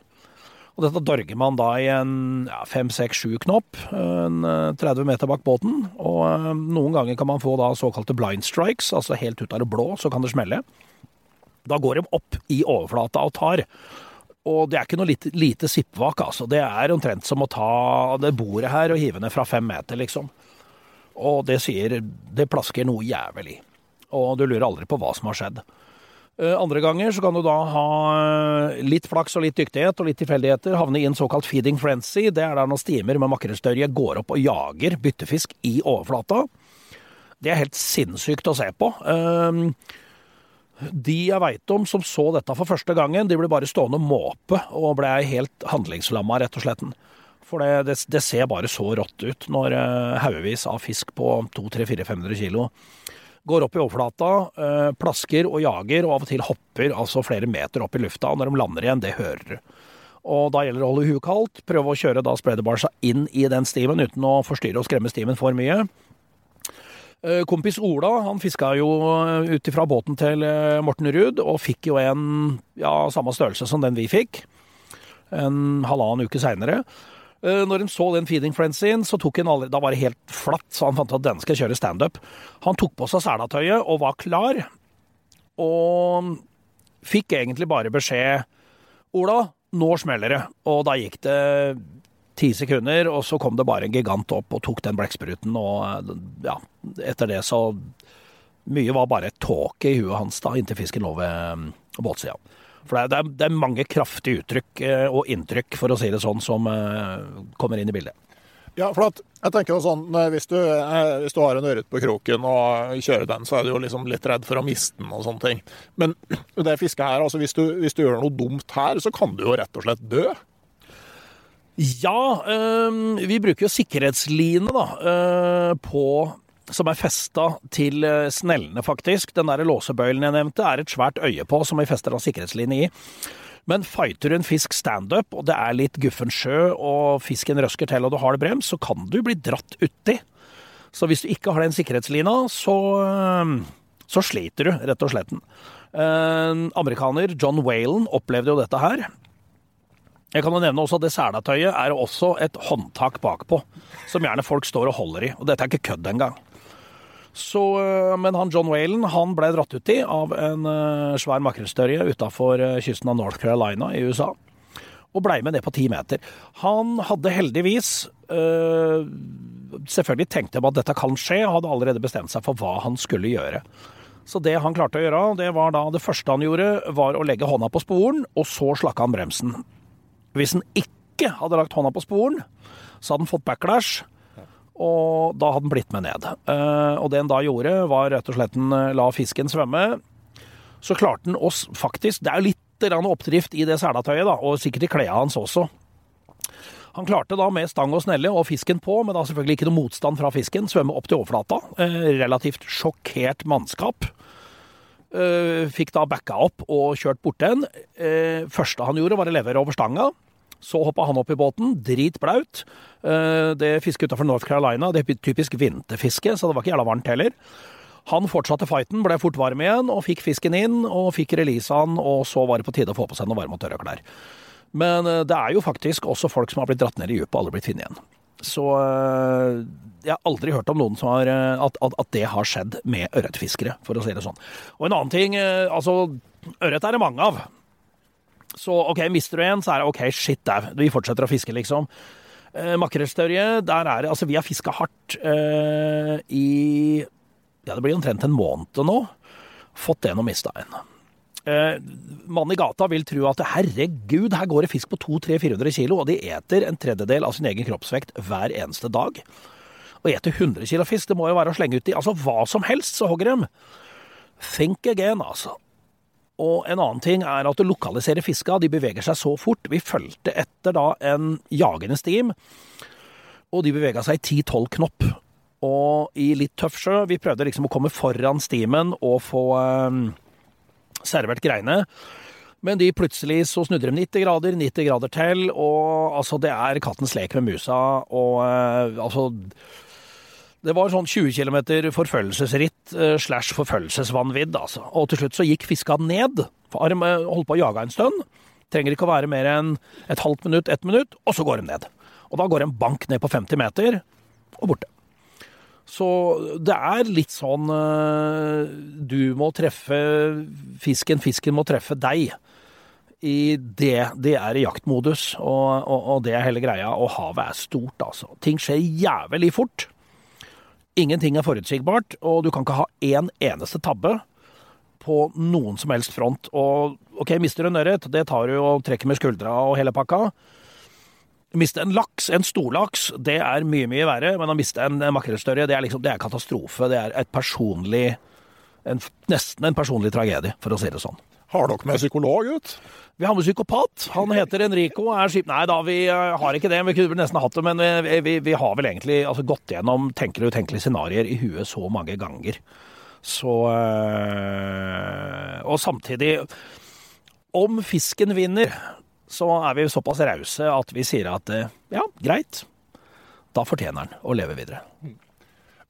S2: Og dette dorger man da i en ja, fem, seks, sju knopp, en 30 meter bak båten. Og noen ganger kan man få da såkalte blind strikes, altså helt ut av det blå, så kan det smelle. Da går de opp i overflata og tar. Og det er ikke noe lite, lite sippvak, altså. Det er omtrent som å ta det bordet her og hive ned fra fem meter, liksom. Og det sier Det plasker noe jævlig. Og du lurer aldri på hva som har skjedd. Andre ganger så kan du da ha litt flaks og litt dyktighet og litt tilfeldigheter, havne i en såkalt feeding frenzy. Det er der når stimer med makrellstørje går opp og jager byttefisk i overflata. Det er helt sinnssykt å se på. Uh, de jeg veit om som så dette for første gangen, de ble bare stående og måpe og ble helt handlingslamma, rett og slett. For det, det, det, ser bare så rått ut når uh, haugevis av fisk på 200-400-500 kilo går opp i overflata, uh, plasker og jager, og av og til hopper altså flere meter opp i lufta. Og når de lander igjen, det hører du. Og da gjelder det å holde huet kaldt, prøve å kjøre da spreaderbarsa inn i den stimen uten å forstyrre og skremme stimen for mye. Eh, kompis Ola han fiska jo eh, ut ifra båten til eh, Morten Ruud, og fikk jo en ja, samme størrelse som den vi fikk. En halvannen uke seinere. Når han så den feeding frenzyen, så tok han allerede Da var det helt flatt, så han fant at den skal kjøre standup. Han tok på seg selatøyet og var klar, og fikk egentlig bare beskjed Ola, nå smeller det. Og da gikk det ti sekunder, og så kom det bare en gigant opp og tok den blekkspruten, og ja, etter det så Mye var bare tåke i huet hans da, inntil fisken lå ved mm, båtsida. For det er, det er, mange kraftige uttrykk eh, og inntrykk, for å si det sånn, som eh, kommer inn i bildet.
S1: Ja, for at, jeg tenker sånn, hvis du, eh, hvis du har en ørret på kroken og kjører den, så er du jo liksom litt redd for å miste den og sånne ting. Men *clears throat* det fisket her, altså hvis du, hvis du gjør noe dumt her, så kan du jo rett og slett dø.
S2: Ja, øh, vi bruker jo sikkerhetsline da, øh, på som er festa til eh, snellene, faktisk. Den der låsebøylen jeg nevnte, er et svært øye på, som vi fester av sikkerhetsline i. Men fighter en fisk standup, og det er litt guffen sjø, og fisken røsker til og du har det brems, så kan du bli dratt uti. Så hvis du ikke har den sikkerhetslina, så, så sliter du, rett og slett. En amerikaner, John Whalen, opplevde jo dette her. Jeg kan jo nevne også at det selatøyet er også et håndtak bakpå, som gjerne folk står og holder i. Og dette er ikke kødd engang. Så, øh, men han John Whalen han ble dratt uti av en uh, svær makrellstørje utafor uh, kysten av North Carolina i USA. Og blei med ned på ti meter. Han hadde heldigvis uh, selvfølgelig tenkte på at dette kan skje, og hadde allerede bestemt seg for hva han skulle gjøre. Så det han klarte å gjøre, det var da det første han gjorde, var å legge hånda på sporen, og så slakka han bremsen. Hvis han ikke hadde lagt hånda på sporen, så hadde han fått backlash. Og da hadde han blitt med ned. Eh, og det han da gjorde, var rett og slett han eh, la fisken svømme. Så klarte han oss faktisk Det er jo litt oppdrift i det selatøyet, da, og sikkert i klærne hans også. Han klarte da med stang og snelle og fisken på, men da selvfølgelig ikke noe motstand fra fisken, svømme opp til overflata. Eh, relativt sjokkert mannskap. Fikk da backa opp og kjørt bort den. Eh, første han gjorde, var å levere over stanga. Så hoppa han opp i båten, dritblaut. Eh, det fisket utafor North Carolina, det er typisk vinterfiske, så det var ikke jævla varmt heller. Han fortsatte fighten, ble fort varm igjen, og fikk fisken inn, og fikk releasa han, og så var det på tide å få på seg noen varme og tørre klær. Men eh, det er jo faktisk også folk som har blitt dratt ned i dypet og aldri blitt funnet igjen. Så eh, jeg har aldri hørt om noen som har at, at, at det har skjedd med ørretfiskere, for å si det sånn. Og en annen ting, altså ørret er det mange av. Så OK, mister du en, så er det OK, shit dau, vi fortsetter å fiske, liksom. Eh, Makrellstørje, der er det Altså, vi har fiska hardt eh, i Ja, det blir omtrent en måned nå. Fått en og mista en. Eh, Mannen i gata vil tro at herregud, her går det fisk på 200-400 kilo, og de eter en tredjedel av sin egen kroppsvekt hver eneste dag. Og eter 100 kilo fisk, det må jo være å slenge ut i altså hva som helst, så hogger dem. Think again, altså. Og en annen ting er at å lokalisere fiska, de beveger seg så fort. Vi fulgte etter da en jagende stim, og de bevega seg i 10-12 knopp. Og i litt tøff sjø, vi prøvde liksom å komme foran stimen og få eh, servert greiene. Men de plutselig så snudde de 90 grader, 90 grader til, og altså det er kattens lek med musa, og eh, altså det var sånn 20 km forfølgelsesritt eh, slash forfølgelsesvanvidd, altså. Og til slutt så gikk fiska ned. For Arm eh, holdt på å jage en stund. Trenger ikke å være mer enn et halvt minutt, ett minutt, og så går de ned. Og da går en bank ned på 50 meter, og borte. Så det er litt sånn eh, Du må treffe fisken, fisken må treffe deg. I det, det er i jaktmodus, og, og, og det er hele greia. Og havet er stort, altså. Ting skjer jævlig fort. Ingenting er forutsigbart, og du kan ikke ha én eneste tabbe på noen som helst front. Og OK, mister du en ørret, det tar du og trekker med skuldra og hele pakka. Miste en laks, en storlaks, det er mye, mye verre. Men å miste en makrellstørje, det er liksom, det er katastrofe. Det er et personlig en, Nesten en personlig tragedie, for å si det sånn.
S1: Har dere med psykolog ut?
S2: Vi har med psykopat. Han heter Enrico. er skip... Nei da, vi eh, har ikke det. Vi kunne nesten hatt det, men vi, vi, vi har vel egentlig altså, gått gjennom tenkelige og utenkelige scenarioer i huet så mange ganger. Så øh, Og samtidig Om fisken vinner, så er vi såpass rause at vi sier at øh, ja, greit. Da fortjener han å leve videre.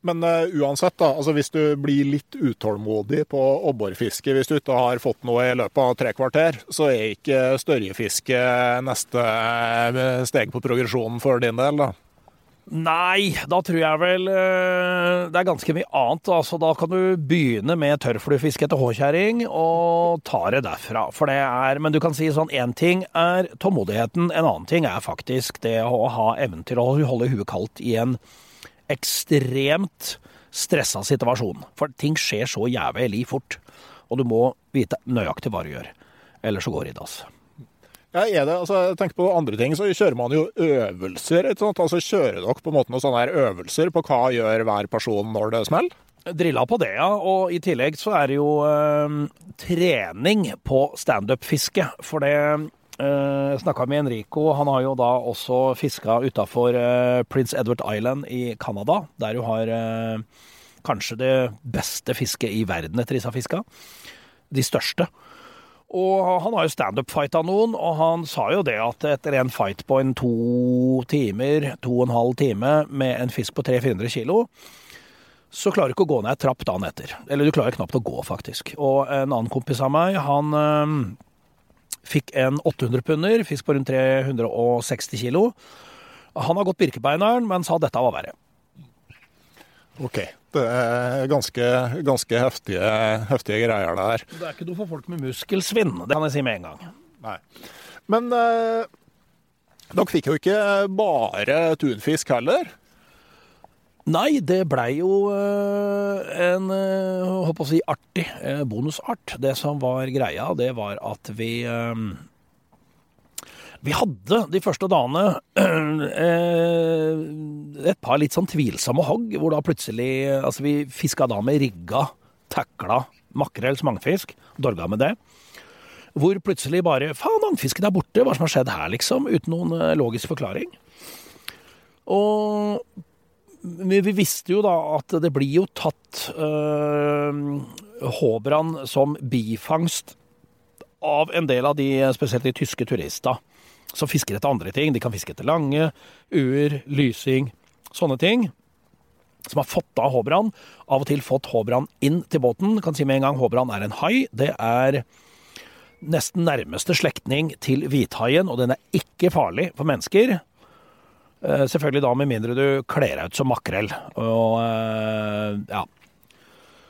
S1: Men uh, uansett, da, altså hvis du blir litt utålmodig på abborfiske, hvis du ikke har fått noe i løpet av tre kvarter, så er ikke størjefiske neste uh, steg på progresjonen for din del, da?
S2: Nei, da tror jeg vel uh, det er ganske mye annet. Altså, da kan du begynne med tørrfluefiske etter håkjerring og ta det derfra. For det er Men du kan si sånn én ting er tålmodigheten, en annen ting er faktisk det å ha evnen til å holde huet kaldt i en ekstremt stressa situasjon. For ting skjer så jævlig fort, og du må vite nøyaktig hva du gjør. Ellers så går det i dass.
S1: Ja, er det, altså, jeg tenker på andre ting, så kjører man jo øvelser. ikke sant? Altså, Kjører dere på en måte noen sånne her øvelser på hva gjør hver person når det smeller?
S2: Drilla på det, ja. Og i tillegg så er det jo eh, trening på standup-fiske. For det Uh, Snakka med Enrico. Han har jo da også fiska utafor uh, Prince Edward Island i Canada, der du har uh, kanskje det beste fisket i verden etter disse fiska. De største. Og han har jo standup-fighta noen, og han sa jo det at etter en fight på en to timer, to og en halv time med en fisk på 300-400 kilo, så klarer du ikke å gå ned ei trapp dagen etter. Eller du klarer knapt å gå, faktisk. Og en annen kompis av meg, han Fikk en 800-punder, fisk på rundt 360 kilo. Han har gått Birkebeineren, men sa dette var verre.
S1: OK. Det er ganske, ganske heftige, heftige, greier det her.
S2: Det er ikke noe for folk med muskelsvinn, det kan jeg si med en gang.
S1: Nei. Men eh, dere fikk jo ikke bare tunfisk heller?
S2: Nei, det blei jo uh, en håper å si artig uh, bonusart. Det som var greia, det var at vi Vi hadde de første dagene *clears throat* et par litt sånn tvilsomme hogg, hvor da plutselig Altså, vi fiska da med rigga, takla makrell mangfisk, dorga med det. Hvor plutselig bare Faen, agnfisken er borte, hva som har skjedd her, liksom? Uten noen eh, logisk forklaring. Og vi visste jo da at det blir jo tatt øh, håbran som bifangst av en del av de, spesielt de tyske turister, som fisker etter andre ting. De kan fiske etter lange, uer, lysing, sånne ting. Som har fått av håbrand. Av og til fått håbrand inn til båten. Kan si med en gang håbrand er en hai. Det er nesten nærmeste slektning til hvithaien, og den er ikke farlig for mennesker. Eh, selvfølgelig da med mindre du kler deg ut som makrell. Og eh, ja.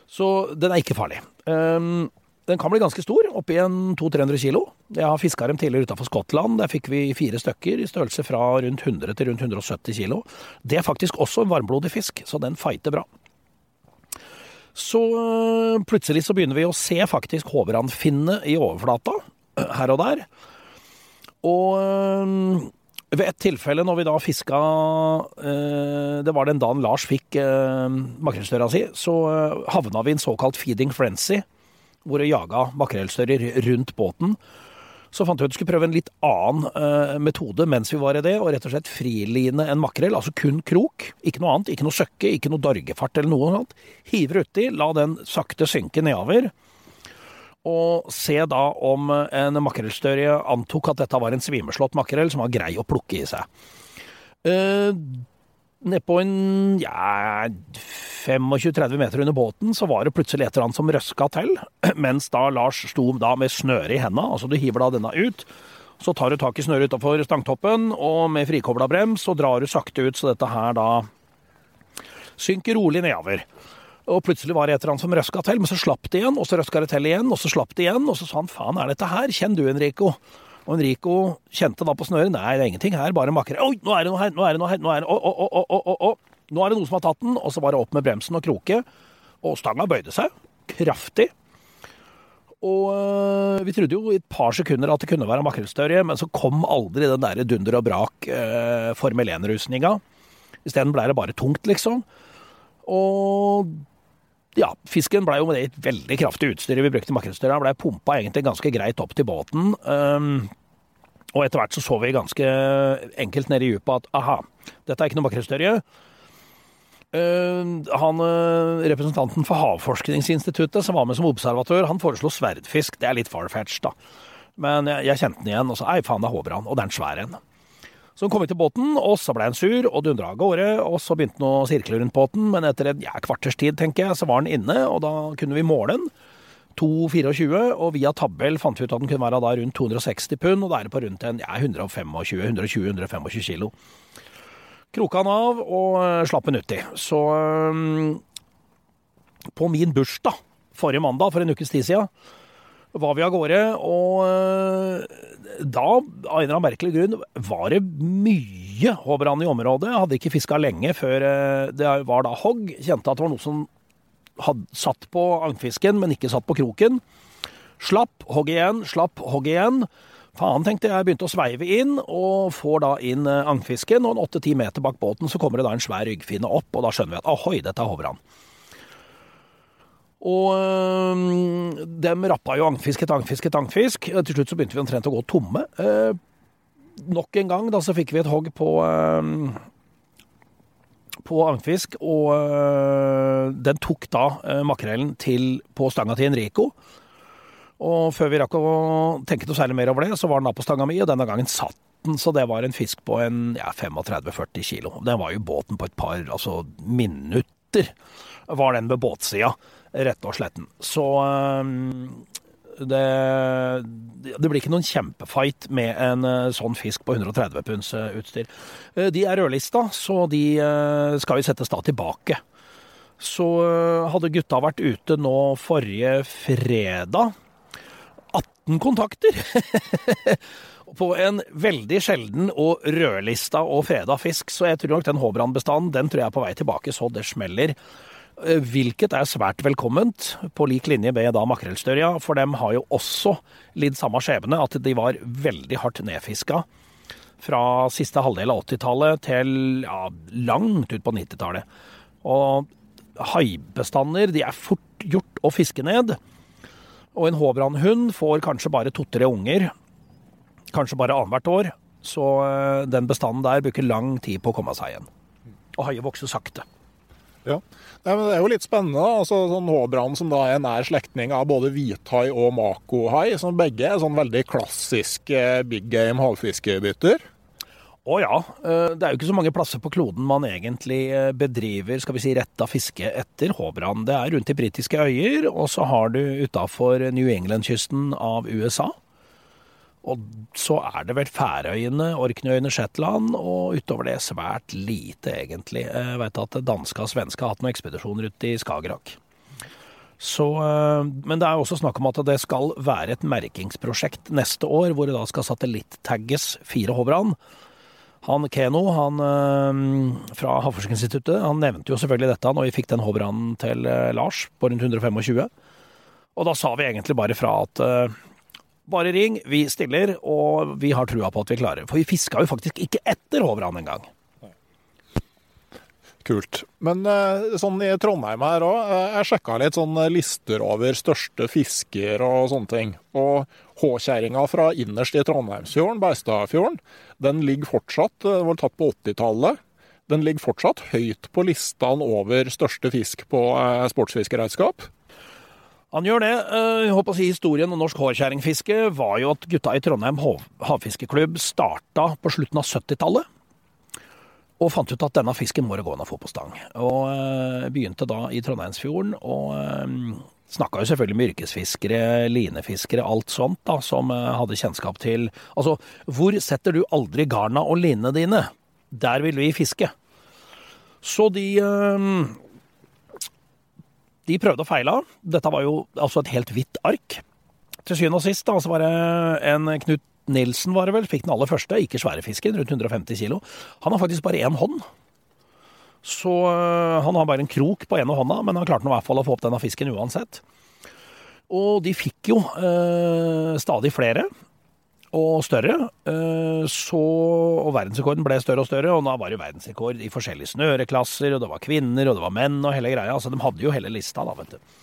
S2: Så den er ikke farlig. Um, den kan bli ganske stor, oppi en 200-300 kilo. Jeg har fiska dem tidligere utafor Skottland. Der fikk vi fire stykker i størrelse fra rundt 100 til rundt 170 kilo. Det er faktisk også en varmblodig fisk, så den fighter bra. Så plutselig så begynner vi å se faktisk håverandfinne i overflata *clears throat* her og der. Og ved et tilfelle når vi da fiska øh, Det var den dagen Lars fikk makrellstøra si, så havna vi i en såkalt feeding frenzy, hvor vi jaga makrellstører rundt båten. Så fant vi ut at vi skulle prøve en litt annen metode mens vi var i det, og rett og slett friline en makrell, altså kun krok. Ikke noe annet, ikke noe søkke, ikke noe dorgefart eller noe annet. Hiver uti, la den sakte synke nedover. Og se da om en makrellstørje antok at dette var en svimeslått makrell som var grei å plukke i seg. Eh, Nedpå en ja, 25-30 meter under båten så var det plutselig et eller annet som røska til, *clears throat* mens da Lars sto da med snøret i henda. Altså du hiver da denne ut. Så tar du tak i snøret utafor stangtoppen, og med frikobla brems så drar du sakte ut, så dette her da synker rolig nedover. Og plutselig var det et eller annet som røska til, men så slapp det igjen, og så røska det til igjen, og så slapp det igjen, og så sa han faen er dette her, kjenn du Enrico. Og Enrico kjente da på snøret. Nei, det er ingenting her, bare makrell. Oi, nå er det noe her! Nå er det noe her! Nå er det, å, å, å, å, å. Nå er det noe som har tatt den. Og så var det opp med bremsen og kroke. Og stanga bøyde seg. Kraftig. Og øh, vi trodde jo i et par sekunder at det kunne være makrellstørje, men så kom aldri den der dunder og brak øh, Formel 1-rusninga. Isteden ble det bare tungt, liksom. Og ja, fisken blei jo med det et veldig kraftig utstyr vi brukte i makrellstørja. Blei pumpa egentlig ganske greit opp til båten. Um, og etter hvert så så vi ganske enkelt nede i dypet at aha, dette er ikke noe makrellstørje. Uh, han, uh, representanten for Havforskningsinstituttet som var med som observatør, han foreslo sverdfisk. Det er litt farfetch, da. Men jeg, jeg, kjente den igjen, og så ei faen, det er håbrand, Og det er en svær en. Så kom vi til båten, og så ble han sur og dundra av gårde. Og så begynte han å sirkle rundt båten, men etter en ja, kvarters tid, tenker jeg, så var han inne, og da kunne vi måle den. 2,24, og via tabell fant vi ut at den kunne være da rundt 260 pund, og da er det på rundt en ja, 125-120-125 kilo. Kroka han av og uh, slapp den uti. Så um, på min bursdag forrige mandag, for en ukes tid siden, var vi av gårde, og uh, da, av en eller annen merkelig grunn, var det mye håbrann i området. Jeg hadde ikke fiska lenge før uh, det var da hogg. Kjente at det var noe som hadde satt på agnfisken, men ikke satt på kroken. Slapp, hogg igjen, slapp, hogg igjen. Faen, tenkte jeg. Begynte å sveive inn, og får da inn eh, agnfisken. Og en åtte-ti meter bak båten så kommer det da en svær ryggfinne opp, og da skjønner vi at ahoi, dette er håvran. Og øh, dem rappa jo agnfisk etter agnfisk. Til slutt så begynte vi omtrent å gå tomme. Eh, nok en gang da så fikk vi et hogg på øh, på agnfisk, og øh, den tok da øh, makrellen til, på stanga til Enrico. Og før vi rakk å tenke noe særlig mer over det, så var den da på stanga mi, og denne gangen satt den, så det var en fisk på en ja, 35-40 kilo. Den var jo båten på et par altså minutter, var den ved båtsida, rett og slett. Så um, det, det, blir ikke noen kjempefight med en uh, sånn fisk på 130 punds utstyr. De er rødlista, så de skal vi settes da tilbake. Så hadde gutta vært ute nå forrige fredag 18 kontakter! *laughs* på en veldig sjelden og rødlista og freda fisk, så jeg tror nok den Håbrand-bestanden den tror jeg er på vei tilbake så det smeller. Eh, hvilket er svært velkomment, på lik linje med da makrellstørja, for dem har jo også lidd samme skjebne, at de var veldig hardt nedfiska fra siste halvdel av 80-tallet til ja, langt ut på 90-tallet. Og haibestander de er fort gjort å fiske ned. Og en håbrandhund får kanskje bare to-tre unger. Kanskje bare annethvert år. Så eh, den bestanden der bruker lang tid på å komme seg igjen. Og haier vokser sakte.
S1: Ja. Nei, det er jo litt spennende. altså sånn Håbrand som da er nær slektning av både hvithai og makohai, som begge er sånn veldig klassiske big game havfiskebytter.
S2: Å ja. Eh, det er jo ikke så mange plasser på kloden man egentlig eh, bedriver skal vi si, retta fiske etter håbrand. Det er rundt de britiske øyer, og så har du utafor New England-kysten av USA. Og så er det vel Færøyene, Orknøyene, Shetland, og utover det svært lite, egentlig. Jeg vet at danske og svenske har hatt noen ekspedisjoner ute i Skagerrak. Så, eh, men det er også snakk om at det skal være et merkingsprosjekt neste år, hvor det da skal satellittagges fire håbrand. Han Keno han, eh, fra Havforskningsinstituttet han nevnte jo selvfølgelig dette når vi fikk den håbranden til eh, Lars på rundt 125. Og da sa vi egentlig bare fra at bare ring, vi stiller, og vi har trua på at vi klarer. For vi fiska jo faktisk ikke etter Hovran engang.
S1: Kult. Men eh, sånn i Trondheim her òg, eh, jeg sjekka litt sånne lister over største fisker og sånne ting. Og H-kjerringa fra innerst i Trondheimsfjorden, Beistadfjorden, den ligger fortsatt, eh, var tatt på 80-tallet. Den ligger fortsatt høyt på listene over største fisk på sportsfiskeregnskap.
S2: Han gjør det. Eh, jeg håper å si Historien om norsk hårkjerringfiske var jo at gutta i Trondheim havfiskeklubb starta på slutten av 70-tallet. Og fant ut at denne fisken må det gå an å få på stang. Og øh, begynte da i Trondheimsfjorden. Og øh, snakka jo selvfølgelig med yrkesfiskere, linefiskere, alt sånt da, som hadde kjennskap til Altså, hvor setter du aldri garna og linene dine? Der vil vi fiske. Så de de prøvde og feila. Dette var jo altså et helt hvitt ark. Til syvende og sist da, så var det en Knut Nilsen var det vel, fikk den aller første, ikke svære fisken, rundt 150 kilo. Han har faktisk bare én hånd. Så øh, han har bare en krok på ene hånda, men han klarte nå i hvert fall å få opp denne fisken uansett. Og de fikk jo øh, stadig flere og større. Eh, så, og verdensrekorden ble større og større, og da var det verdensrekord i forskjellige snøreklasser, og det var kvinner, og det var menn, og hele greia. Altså, de hadde jo hele lista, da, vet du.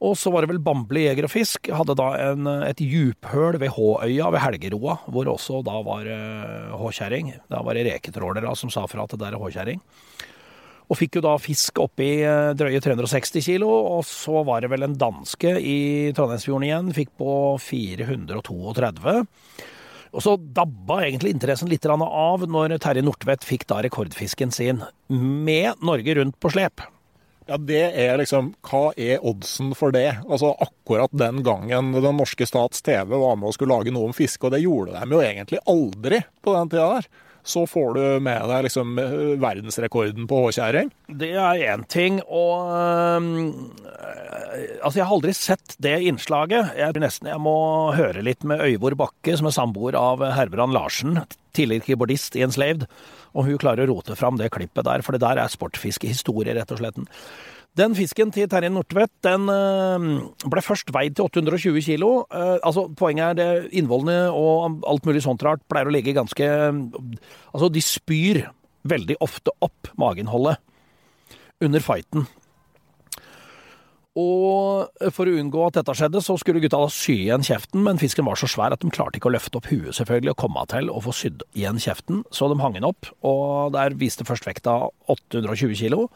S2: Og så var det vel Bamble jeger og fisk. Hadde da en, et djuphøl ved Håøya ved Helgeroa, hvor også da var uh, håkjerring. Da var det reketrålere som sa fra at det der er håkjerring. Og fikk jo da fisk oppi eh, drøye 360 kilo, og så var det vel en danske i Trondheimsfjorden igjen, fikk på 432. Og så dabba egentlig interessen litt av når Terje Nordtvedt fikk da rekordfisken sin med Norge rundt på slep.
S1: Ja, det er liksom Hva er oddsen for det? Altså Akkurat den gangen den norske stats TV var med og skulle lage noe om fiske, og det gjorde de jo egentlig aldri på den tida der så får du med deg liksom eh, verdensrekorden på håkjerring.
S2: Det er én ting, og um, Altså, jeg har aldri sett det innslaget. Jeg nesten jeg må høre litt med Øyvor Bakke, som er samboer av Herbrand Larsen, tidligere keyboardist i Enslaved, og hun klarer å rote fram det klippet der, for det der er sportfiskehistorie, rett og slett. Den fisken til Terje Nortvedt den eh, ble først veid til 820 kilo. Eh, altså, poenget er det innvollene og alt mulig sånt rart pleier å ligge ganske Altså, de spyr veldig ofte opp mageinnholdet under fighten. Og for å unngå at dette skjedde, så skulle gutta da sy igjen kjeften, men fisken var så svær at de klarte ikke å løfte opp huet selvfølgelig og komme til å få sydd igjen kjeften, så de hang den opp. Og der viste først vekta 820 kilo.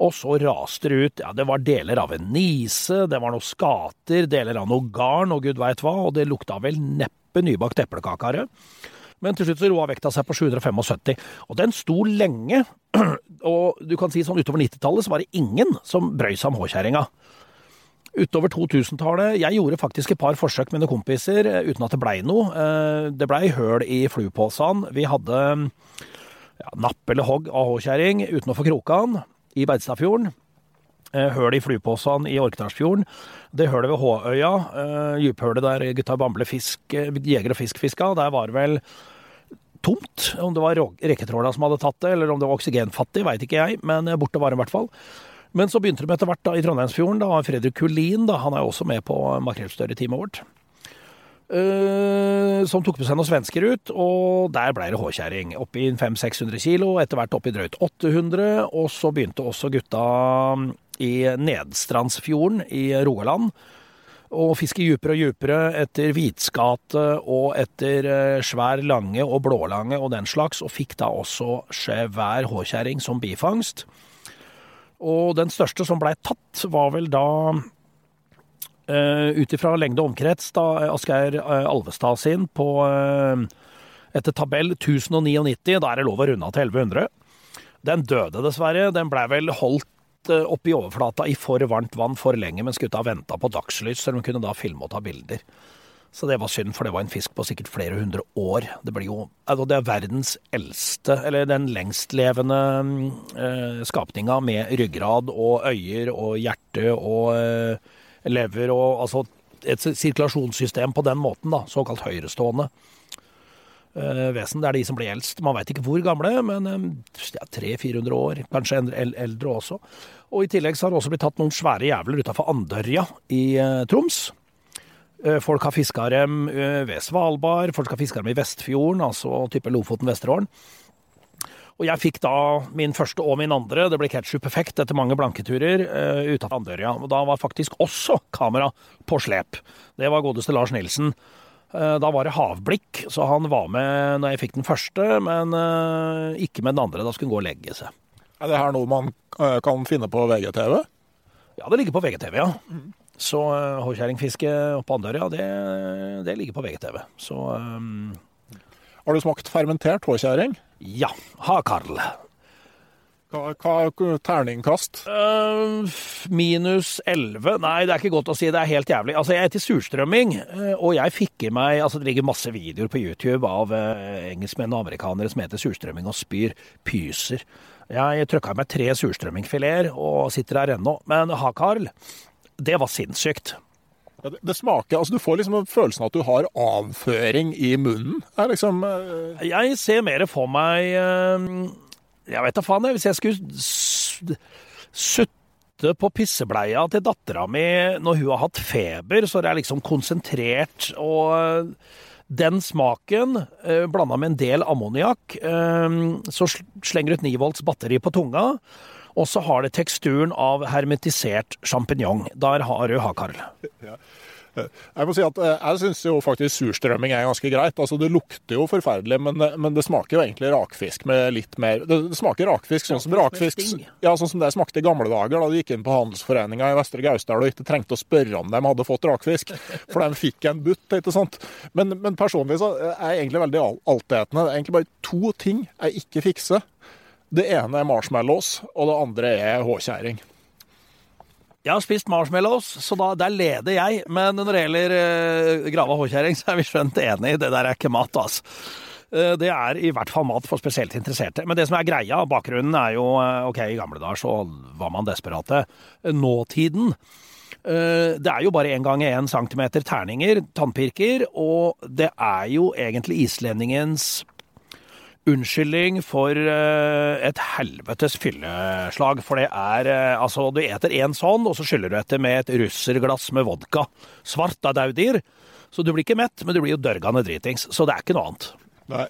S2: Og så raste det ut. Ja, det var deler av en nise, det var noen skater, deler av noe garn og gud veit hva, og det lukta vel neppe nybakt eplekake Men til slutt så roa vekta seg på 775, og den sto lenge. *clears throat* Og du kan si sånn utover 90-tallet så var det ingen som brøy seg om håkjerringa. Utover 2000-tallet Jeg gjorde faktisk et par forsøk med noen kompiser eh, uten at det blei noe. Eh, det blei høl i fluepåsene. Vi hadde ja, napp eller hogg av håkjerring uten å få kroka den i Beitstadfjorden. Eh, høl i flypåsene i Orkdalsfjorden. Det hølet ved Håøya, uh, dyphølet der gutta Bamble fisk, eh, jeger og fisk fiska, der var det vel tomt. Om det var reketråla som hadde tatt det, eller om det var oksygenfattig, veit ikke jeg, men borte var det i hvert fall. Men så begynte de etter hvert da, i Trondheimsfjorden. Da Fredrik Kulin da, han er jo også med på makrellstørretimet vårt. Eh, som tok med seg noen svensker ut, og der ble det håkjerring. Oppi 500-600 kilo, etter hvert oppi drøyt 800, og så begynte også gutta i Nedstrandsfjorden i Rogaland å fiske djupere og djupere etter hvitskate og etter eh, svær lange og blålange og den slags, og fikk da også svær håkjerring som bifangst. Og den største som blei tatt, var vel da Uh, Ut ifra lengde og omkrets, da Asgeir uh, Alvestad sin på etter tabell 1099, da er det lov å runde av til 1100. Den døde dessverre. Den blei vel holdt oppe i overflata i for varmt vann for lenge, mens gutta venta på dagslys, så de kunne da filme og ta bilder. Så det var synd, for det var en fisk på sikkert flere hundre år. Det blir jo altså Det er verdens eldste, eller den lengstlevende eh, skapninga med ryggrad og øyer og hjerte og eh, lever og altså et sirkulasjonssystem på den måten, da. Såkalt høyrestående eh, vesen. Det er de som blir eldst. Man veit ikke hvor gamle, men eh, ja, 300-400 år. Kanskje eldre også. Og I tillegg så har det også blitt tatt noen svære jævler utafor Andørja i eh, Troms. Folk har fiska dem ved Svalbard, folk har fiska dem i Vestfjorden, altså type Lofoten-Vesterålen. Og jeg fikk da min første og min andre, det ble ketsjup-effekt etter mange blanketurer, uh, utafor Andørja. Og da var faktisk også kamera på slep. Det var godeste Lars Nilsen. Uh, da var det havblikk, så han var med når jeg fikk den første, men uh, ikke med den andre. Da skulle han gå og legge seg.
S1: Er det her noe man kan finne på VGTV?
S2: Ja, det ligger på VGTV, ja. Mm. Så håkjerringfiske på Andørja, det, det, ligger på VGTV. Så um...
S1: Har du smakt fermentert håkjerring?
S2: Ja. Hakarl.
S1: Hva, hva terningkast?
S2: Uh, minus 11. Nei, det er ikke godt å si. Det er helt jævlig. Altså, Jeg er til surstrømming, uh, og jeg fikk i meg altså Det ligger masse videoer på YouTube av uh, engelskmenn og amerikanere som heter surstrømming og spyr. Pyser. Jeg trøkka meg tre surstrømmingfileter og sitter her ennå. Men Hakarl, det var sinnssykt.
S1: Ja, det, det, smaker altså Du får liksom følelsen av at du har avføring i munnen. Liksom,
S2: jeg ser mer for meg jeg vet da faen, jeg. Hvis jeg skulle sutte på pissebleia til dattera mi når hun har hatt feber, så er det liksom konsentrert og den smaken, eh, blanda med en del ammoniakk, eh, så slenger du et 9 volts batteri på tunga. Og så har det teksturen av hermetisert sjampinjong. Der har du hakarl. Ja.
S1: Jeg må si at eh, jeg syns jo faktisk surstrømming er ganske greit. Altså Det lukter jo forferdelig, men, men, det smaker jo egentlig rakfisk med litt mer Det, smaker rakfisk sånn som rakfisk ja, sånn som det smakte i gamle dager, da du gikk inn på Handelsforeninga i Vestre Gausdal og ikke trengte å spørre om de hadde fått rakfisk, for de fikk en butt, ikke sant. Men, men personlig så er jeg egentlig veldig altetende. Det er egentlig bare to ting jeg ikke fikser. Det ene er marshmallows, og det andre er håkjerring.
S2: Jeg har spist marshmallows, så da, der leder jeg. Men når det gjelder eh, grava håkjerring, så er vi skjønt enig. Det der er ikke mat, altså. Det er i hvert fall mat for spesielt interesserte. Men det som er greia, bakgrunnen er jo uh, OK, i gamle dager så var man desperate. Nåtiden det er jo bare én gang én centimeter terninger, tannpirker, og det er jo egentlig islendingens unnskyldning for uh, et helvetes fylleslag. For det er uh, Altså, du eter én sånn, og så skyller du etter med et russerglass med vodka. Svart av daudir. Så du blir ikke mett, men du blir jo dørgende dritings. Så det er ikke noe annet.
S1: Nei,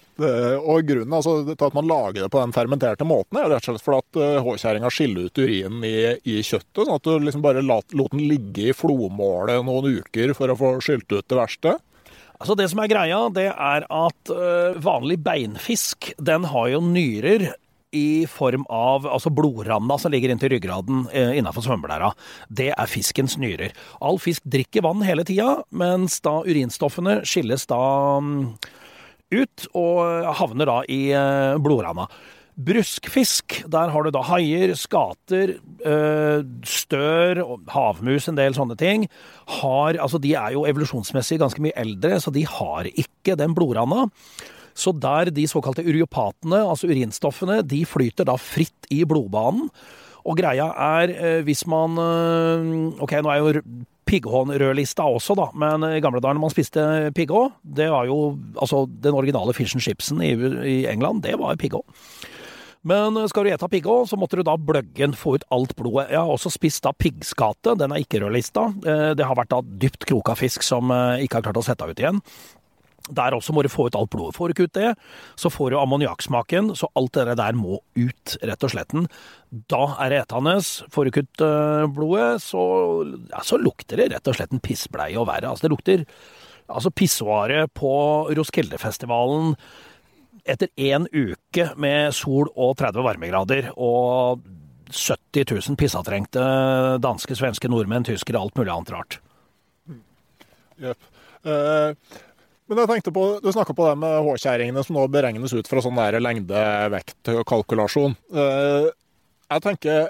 S1: og Grunnen altså, til at man lager det på den fermenterte måten, er rett og slett for at uh, håkjerringa skiller ut urinen i, i, kjøttet. Sånn at du liksom bare lot, lot den ligge i flomålet noen uker for å få skylt ut det verste.
S2: Altså Det som er greia, det er at uh, vanlig beinfisk den har jo nyrer i form av altså blodrana som ligger inntil ryggraden eh, innafor svømmeblæra. Det er fiskens nyrer. All fisk drikker vann hele tida, mens da urinstoffene skilles da um, ut og havner da i eh, blodrana. Bruskfisk, der har du da haier, skater, øh, stør, havmus, en del sånne ting. Har, altså de er jo evolusjonsmessig ganske mye eldre, så de har ikke den blodranda, Så der de såkalte ureopatene, altså urinstoffene, de flyter da fritt i blodbanen. Og greia er, øh, hvis man øh, Ok, nå er jo pigghånrødlista også, da, men i gamle dager når man spiste pigghå, det var jo altså den originale fish and chipsen i England, det var pigghå. Men eh, skal du ete pigga, så måtte du da bløgge den, få ut alt blodet. Jeg har også spist da piggskate, den er ikke rødlista. Eh, det har vært da dypt kroka fisk som eh, ikke har klart å sette ut igjen. Der også må du få ut alt blodet. Får du ikke ut det, så får du ammoniakksmaken, så alt det der må ut, rett og slett. Da er det etende. Får du ikke ut blodet, så, ja, så, lukter det rett og slett en pissbleie og verre. Altså, det lukter altså pissoaret på Roskildefestivalen etter én uke med sol og 30 varmegrader og 70 000 pissatrengte danske, svenske, nordmenn, tyskere, alt mulig annet rart.
S1: Jepp. Eh, men jeg tenkte på, Du snakka på det med håkjerringene som nå beregnes ut fra sånn lengde-vekt-kalkulasjon. Uh, jeg tenker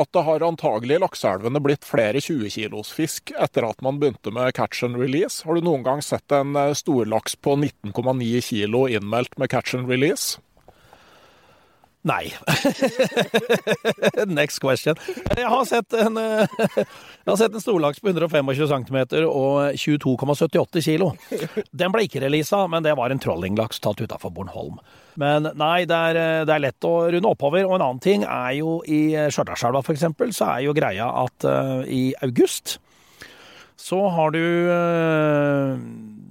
S1: at det har antagelig i lakseelvene blitt flere 20-kilos fisk etter at man begynte med catch and release. Har du noen gang sett en eh, storlaks på 19,9 kilo innmeldt med catch and release?
S2: Nei. *laughs* Next question. Jeg har sett en, eh, jeg sett en storlaks på 125 cm og 22,78 kilo. Den ble ikke releasa, men det var en trollinglaks tatt utafor Bornholm. Men nei, det er, eh, det er, lett å runde oppover. Og en annen ting er jo i Stjørdalselva f.eks., så er jo greia at uh, i august så har du uh,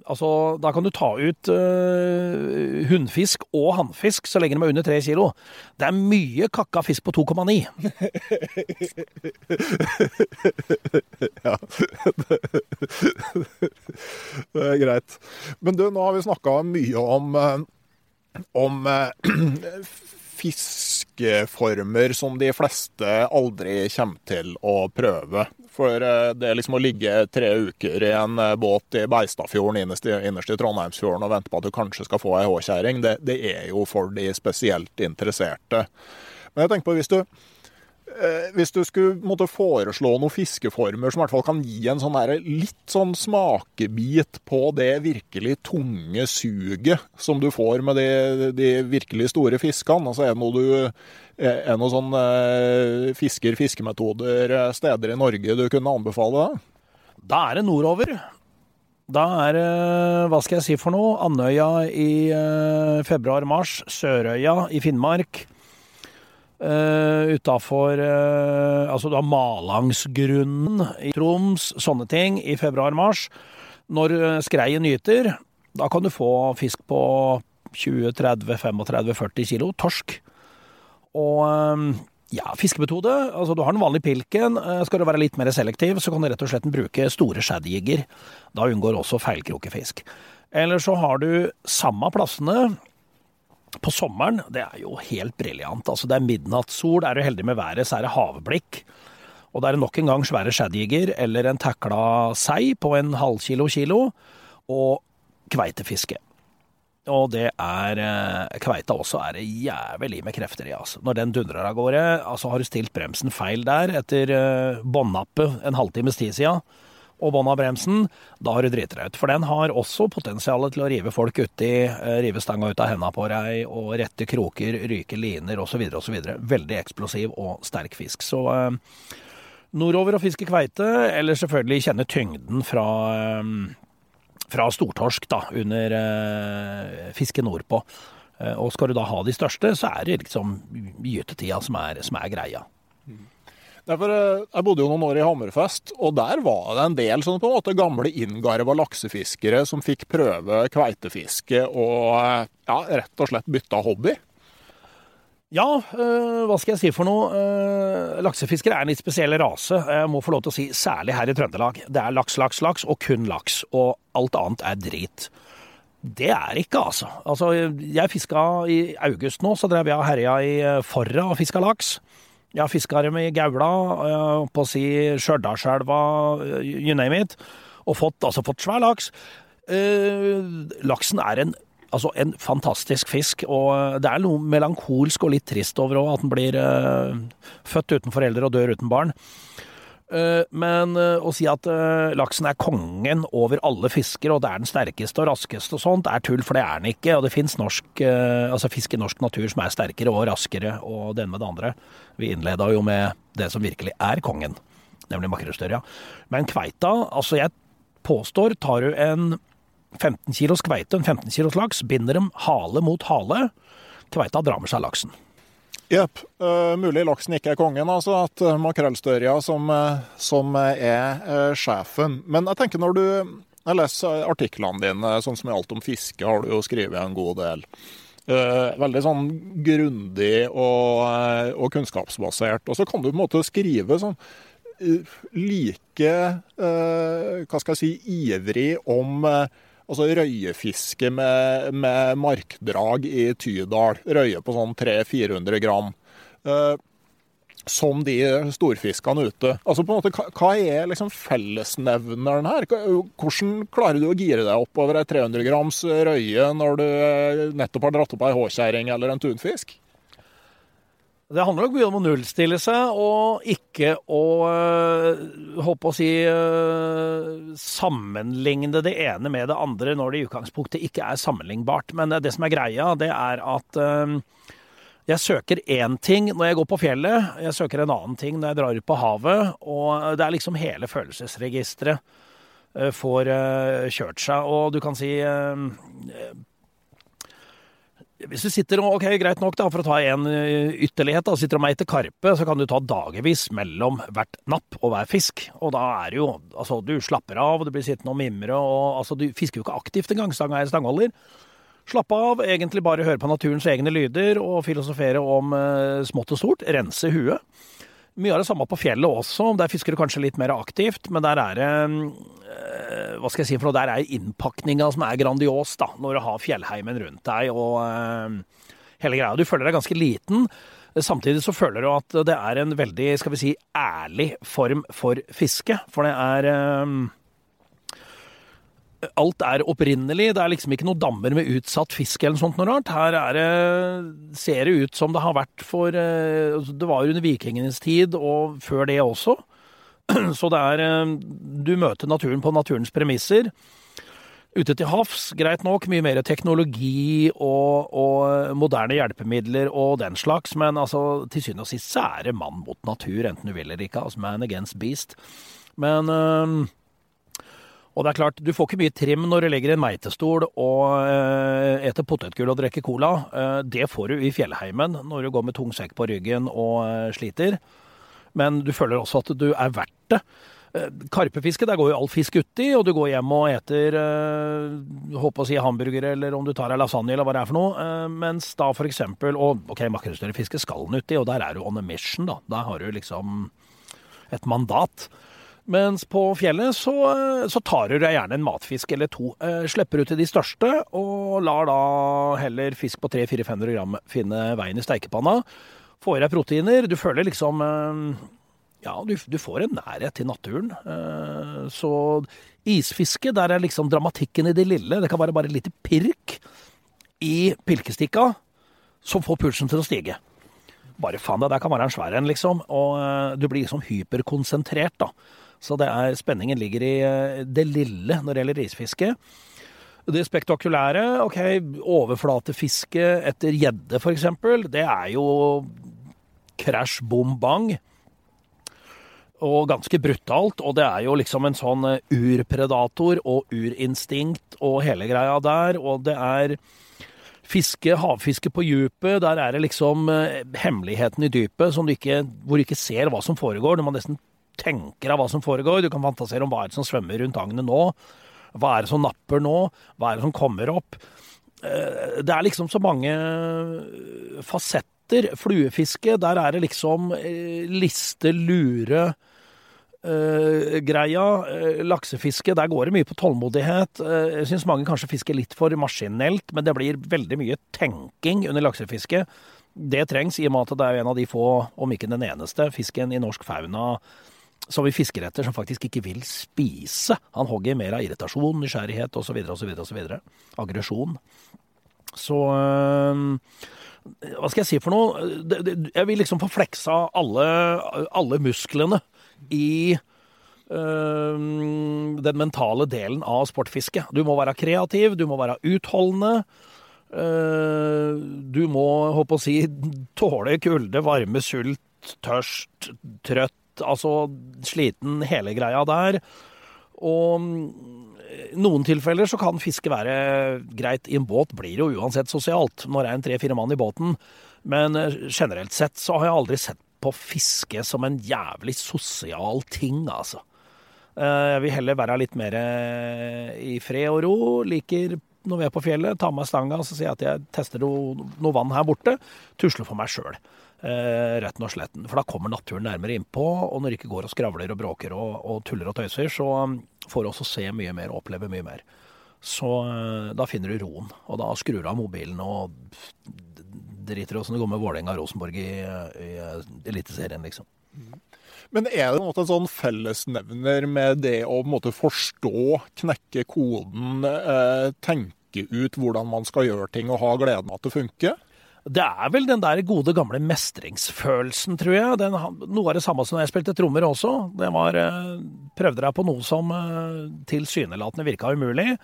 S2: Altså, da kan du ta ut uh, hunnfisk og hannfisk så lenge de er under tre kilo. Det er mye kakka fisk på 2,9. *laughs*
S1: ja, *laughs* det er greit. Men du, nå har vi snakka mye om, uh, om *clears throat* fiskeformer som de fleste aldri kommer til å prøve. For eh, det liksom å ligge tre uker i en eh, båt i Beistadfjorden innerst, innerst, i Trondheimsfjorden og vente på at du kanskje skal få ei håkjerring, det, det er jo for de spesielt interesserte. Men jeg tenker på hvis du hvis du skulle måtte foreslå noen fiskeformer som i hvert fall kan gi en sånn der, litt sånn smakebit på det virkelig tunge suget som du får med de, de virkelig store fiskene, altså er det noe du er noen sånne eh, fisker, fiskemetoder, eh, steder i Norge du kunne anbefale? Da,
S2: da er det nordover. Da er det, hva skal jeg si for noe, Andøya i februar-mars, Sørøya i Finnmark. Uh, Utafor uh, Altså Malangsgrunnen i Troms, sånne ting, i februar-mars. Når uh, skreien gyter, da kan du få fisk på 20-30-35-40 kilo torsk. Og um, ja, fiskemetode. Altså, du har den vanlige pilken. Skal du være litt mer selektiv, så kan du rett og slett bruke store shadjigger. Da unngår også feilkrokefisk. Eller så har du samme plassene på sommeren, det er jo helt briljant. Altså, det er midnattssol, er du heldig med været, så er det havblikk. Og det er nok en gang svære shadjigger eller en takla sei på en halvkilo kilo, og kveitefiske. Og det er eh, Kveita også er det jævlig med krefter i, altså. Når den dundrer av gårde, altså har du stilt bremsen feil der etter eh, båndnappet en halvtimes tid siden, og bånn av bremsen, da har du driti deg ut. For den har også potensialet til å rive folk uti, eh, rive stanga ut av henda på deg, og rette kroker, ryke liner osv. osv. Veldig eksplosiv og sterk fisk. Så eh, nordover og fiske kveite, eller selvfølgelig kjenne tyngden fra, eh, fra stortorsk da, under eh, fiske nordpå. Eh, og skal du da ha de største, så er det liksom gytetida som er, som er greia. Mm.
S1: Eh, jeg bodde jo noen år i Hammerfest, og der var det en del sånn på en måte gamle inngarva laksefiskere som fikk prøve kveitefiske og eh, ja, rett og slett bytta hobby.
S2: Ja, øh, hva skal jeg si for noe? Øh, laksefiskere er en litt spesiell rase. Jeg må få lov til å si særlig her i Trøndelag. Det er laks, laks, laks og kun laks. Og alt annet er drit. Det er ikke, altså. Altså, jeg fiska i august nå, så drev jeg og herja i Forra og fiska laks. Jeg har fiska dem Gaula, på å si Stjørdalselva, you name it. Og fått, altså fått svær laks. Eh, laksen er en, altså en fantastisk fisk, og det er noe melankolsk og litt trist over at den blir eh, født uten foreldre og dør uten barn. Eh, men eh, å si at eh, laksen er kongen over alle fisker, og det er den sterkeste og raskeste og sånt, er tull, for det er den ikke. Og det fins altså fisk i norsk natur som er sterkere og raskere, og det ene med det andre. Vi innleda jo med det som virkelig er kongen, nemlig makrellstørja. Men kveita, altså jeg påstår, tar du en 15 kilos kveite, en 15 kilos laks, binder dem hale mot hale, kveita drar med seg laksen.
S1: Jepp. Uh, mulig laksen ikke er kongen, altså. At uh, makrellstørja som, uh, som er uh, sjefen. Men jeg tenker når du Jeg leser artiklene dine, sånn som i Alt om fiske har du jo skrevet en god del. veldig sånn grundig og, og, kunnskapsbasert. Og så kan du på en måte skrive sånn like Hva skal jeg si ivrig om altså røyefiske med, med, markdrag i Tydal. Røye på sånn 300-400 gram. Eh, som de storfiskene ute. Altså på en måte, Hva er liksom fellesnevneren her? Hvordan klarer du å gire deg opp over ei 300 grams røye når du eh, nettopp har dratt opp ei håkjerring eller en tunfisk?
S2: Det handler nok mye om å nullstille seg, og ikke å håpe eh, å si eh, sammenligne det ene med det andre når det i utgangspunktet ikke er sammenlignbart. Men det som er greia, det er at eh, jeg søker én ting når jeg går på fjellet, jeg søker en annen ting når jeg drar ut på havet, og det er liksom hele følelsesregisteret får kjørt seg. Og du kan si hvis du sitter og, ok, greit nok da, For å ta en eh, ytterlighet, da, sitter og meiter karpe, så kan du ta dagevis mellom hvert napp og hver fisk. Og da er det jo Altså, du slapper av, og du blir sittende og mimre, og altså, du fisker jo ikke aktivt engang. Stanga er stangholder. Slappe av, egentlig bare høre på naturens egne lyder og filosofere om eh, smått og stort. Rense huet. Mye av det samme på fjellet også. Der fisker du kanskje litt mer aktivt, men der er det eh, Hva skal jeg si for noe? Der er innpakninga som er grandios, da. Når du har fjellheimen rundt deg og uh, hele greia. Du føler deg ganske liten. Samtidig så føler du at det er en veldig, skal vi si, ærlig form for fiske. For det er uh, alt er opprinnelig. Det er liksom ikke noen dammer med utsatt fisk eller sånt noe rart. Her det, ser det ut som det har vært for eh, altså, Det var under vikingenes tid og før det også. *clears throat* Så det er eh, Du møter naturen på naturens premisser. Ute til havs, greit nok, mye mer teknologi og, og moderne hjelpemidler og den slags, men altså, til syvende og sist så er det mann mot natur, enten du vil eller ikke. Altså man against beast. Men øh, og det er klart, du får ikke mye trim når du legger en meitestol og uh, eter potetgull og drikker cola. Uh, det får du i fjellheimen når du går med tung sekk på ryggen og uh, sliter. Men du føler også at du er verdt det. Karpefiske, der går jo all fisk uti, og du går hjem og eter uh, håper å si hamburger eller om du tar deg lasagne eller hva det er for noe. mens da for eksempel Og ok, makrellstørrefiske skal den uti, og der er du on a mission, da. Der har du liksom et mandat. Mens på fjellet så, så tar du gjerne en matfisk eller to. Eh, slipper ut til de største, og lar da heller fisk på 300-400-500 gram finne veien i steikepanna. Får i deg proteiner. Du føler liksom eh, Ja, du, du, får en nærhet til naturen. Eh, så isfiske, der er liksom dramatikken i det lille. Det kan være bare et lite pirk i pilkestikka som får pulsen til å stige bare faen, det der kan være en svær en, liksom. Og du blir liksom hyperkonsentrert, da. Så er, spenningen ligger i eh, det lille når det gjelder risfiske. Det spektakulære, OK, overflatefiske etter gjedde f.eks., det er jo krasj, bom, bang. Og ganske brutalt. Og det er jo liksom en sånn eh, urpredator og urinstinkt og hele greia der. Og det er fiske, havfiske på dypet. Der er det liksom eh, hemmeligheten i dypet du ikke, hvor du ikke ser hva som foregår. Du må nesten tenker av hva som foregår. Du kan fantasere om hva er det som svømmer rundt agnet nå. Hva er det som napper nå? Hva er det som kommer opp? Eh, det er liksom så mange fasetter. Fluefiske, der er det liksom eh, liste, lure greia. Laksefiske, der går det mye på tålmodighet. Jeg syns mange kanskje fisker litt for maskinelt, men det blir veldig mye tenking under laksefiske. Det trengs, i og med at det er en av de få, om ikke den eneste, fisken i norsk fauna som vi fisker etter, som faktisk ikke vil spise. Han hogger mer av irritasjon, nysgjerrighet osv. osv. Aggresjon. Så øh, Hva skal jeg si for noe? Jeg vil liksom få fleksa alle, alle musklene i øh, den mentale delen av sportfiske. Du må være kreativ, du må være utholdende. Uh, du må, håper å si, tåle kulde, varme, sult, tørst, trøtt, altså sliten hele greia der. Og I noen tilfeller så kan fiske være greit. I en båt blir det jo uansett sosialt når det er en tre-fire mann i båten. Men eh, generelt sett så har jeg aldri sett på fiske som en jævlig sosial ting, altså. Eh, Jeg vil heller være litt mer eh, i fred og ro. Liker når vi er på fjellet, ta med stanga og så sier jeg at jeg tester noe, noe vann her borte. Tusler for meg sjøl. Eh, retten og sletten. For da kommer naturen nærmere innpå. Og når det ikke går og skravler og bråker og, og tuller og tøyser, så um, får du også se mye mer og oppleve mye mer. Så eh, da finner du roen. Og da skrur du av mobilen og driter i åssen det går med Vålerenga og Rosenborg i, i Eliteserien, liksom.
S1: Men er det en sånn fellesnevner med det å forstå, knekke koden, eh, tenke ut hvordan man skal gjøre ting og ha gleden av at det funker?
S2: Det er vel den der gode gamle mestringsfølelsen, tror jeg. Den, noe av det samme som da jeg spilte trommer også. Det var eh, Prøvde deg på noe som eh, tilsynelatende virka umulig.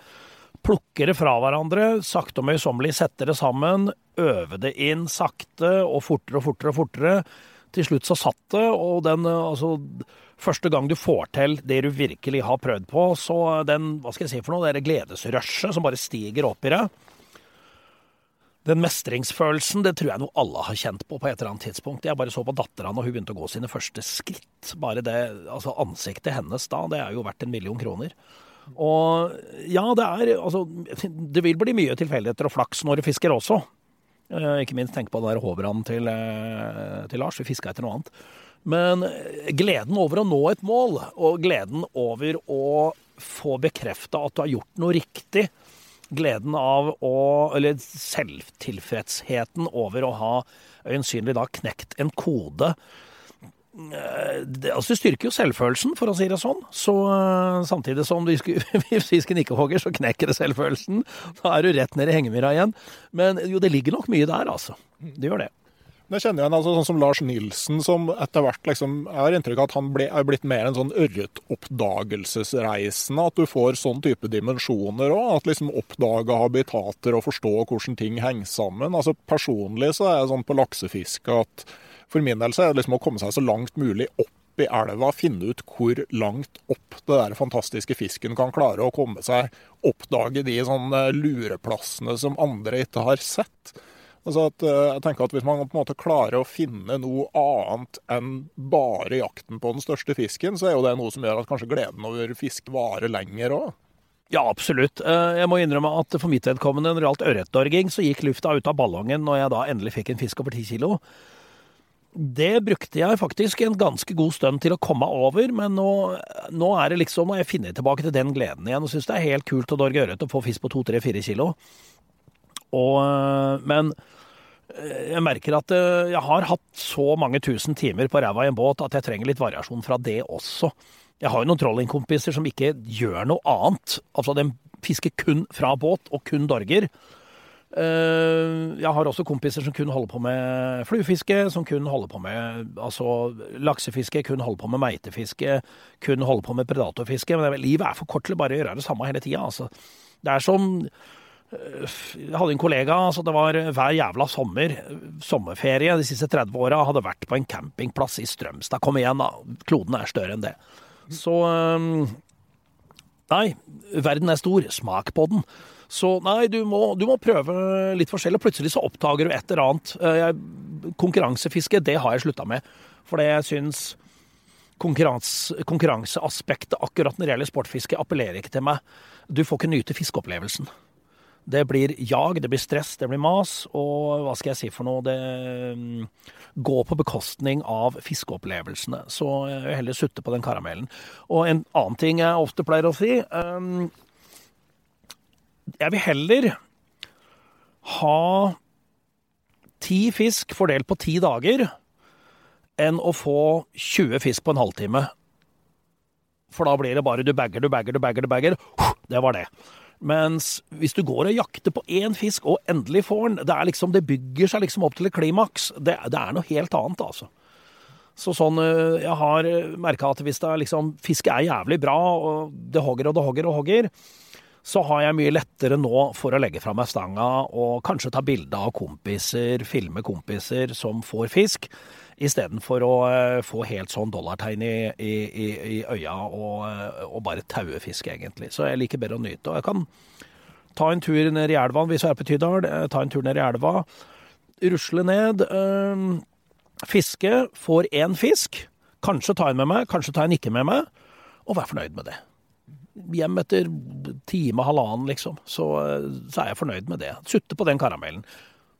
S2: Plukke det fra hverandre, sakte og møysommelig sette det sammen. Øve det inn sakte og fortere og fortere og fortere. Til slutt så satt det, og den eh, altså Første gang du får til det du virkelig har prøvd på, så den, hva skal jeg si for noe, det gledesrushet som bare stiger opp i deg. Den mestringsfølelsen det tror jeg noe alle har kjent på på et eller annet tidspunkt. Jeg bare så på dattera når hun begynte å gå sine første skritt. Bare det, altså Ansiktet hennes da, det er jo verdt en million kroner. Og ja, det er altså Det vil bli mye tilfeldigheter og flaks når du fisker også. Eh, ikke minst tenk på den der håbranen til, eh, til Lars. Vi fiska etter noe annet. Men gleden over å nå et mål, og gleden over å få bekrefta at du har gjort noe riktig, gleden av å Eller selvtilfredsheten over å ha øyensynlig da knekt en kode. Eh, Det, altså det styrker jo selvfølelsen, for å si det sånn. Så eh, samtidig som *laughs* hvis fisken ikke hogger, så knekker det selvfølelsen. Da er du rett ned i hengemyra igjen. Men jo, det ligger nok mye der, altså. Det gjør det.
S1: Det kjenner jeg igjen, altså, sånn som Lars Nilsen, som etter hvert liksom, Jeg har inntrykk av at han ble, er blitt mer en sånn ørretoppdagelsesreisende. At du får sånn type dimensjoner òg. At liksom oppdage habitater og forstå hvordan ting henger sammen. Altså Personlig så er det sånn på laksefiske at for min del så er det liksom å komme seg så langt mulig opp i elva, finne ut hvor langt opp det der fantastiske fisken kan klare å komme seg. Oppdage de sånne lureplassene som andre ikke har sett. Altså at, eh, jeg tenker at Hvis man på en måte klarer å finne noe annet enn bare jakten på den største fisken, så er jo det noe som gjør at kanskje gleden over fisk varer lenger òg.
S2: Ja, absolutt. Eh, Jeg må innrømme at for mitt vedkommende når det gjaldt ørretdorging, så gikk lufta ut av ballongen når jeg da endelig fikk en fisk over ti kilo. Det brukte jeg faktisk en ganske god stund til å komme over, men nå, nå er det liksom, og jeg finner tilbake til den gleden igjen og syns det er helt kult å dorge ørret og få fisk på to, tre, fire kilo. Og, øh, men øh, jeg merker at øh, jeg har hatt så mange tusen timer på ræva i en båt at jeg trenger litt variasjon fra det også. Jeg har jo noen trollingkompiser som ikke gjør noe annet. Altså, de fisker kun fra båt og kun dorger. Eh, Jeg har også kompiser som kun holder på med fluefiske, som kun holder på med altså, laksefiske, kun holder på med meitefiske, kun holder på med predatorfiske. Men livet er for kort til å bare gjøre det samme hele tida. Altså. Det er eh, Jeg hadde en kollega, så det var hver jævla sommer, sommerferie de siste 30 åra, hadde vært på en campingplass i Strømstad. Kom igjen, da. Kloden er større enn det. Så eh, Nei, verden er stor. Smak på den. Så nei, du må, du må prøve litt forskjellig. Plutselig så oppdager du et eller annet. Eh, konkurransefiske, det har jeg slutta med. For det jeg syns konkurranse, konkurranseaspektet akkurat når det gjelder sportfiske, appellerer ikke til meg. Du får ikke nyte fiskeopplevelsen. Det blir jag, det blir stress, det blir mas, og hva skal jeg si for noe? Det mm, går på bekostning av fiskeopplevelsene. Så jeg vil heller sutte på den karamellen. Og en annen ting jeg ofte pleier å si um, Jeg vil heller ha ti fisk fordelt på ti dager enn å få 20 fisk på en halvtime. For da blir det bare du bagger, du bagger, du bagger, du bagger. Det var det. Mens hvis du går og jakter på én fisk og endelig får den, det, liksom, det bygger seg liksom opp til et klimaks. Det, det er noe helt annet, altså. Så sånn, øh, Jeg har merka at hvis det er liksom, fisket er jævlig bra, og det hogger og det hogger og hogger, så har jeg mye lettere nå for å legge fra meg stanga og kanskje ta bilde av kompiser, filme kompiser som får fisk, istedenfor å uh, få helt sånn dollartegn i, i, i, øya og, uh, og, bare taue fisk, egentlig. Så jeg liker bedre å nyte. Og jeg kan ta en tur ned i elva hvis jeg er på Tydal, ta en tur ned i elva, rusle ned, fiske, får én fisk, kanskje ta en med meg, kanskje ta en ikke med meg, og vær fornøyd med det hjem etter time, halvannen, liksom, så, så, er jeg fornøyd med det. Sutte på den karamellen.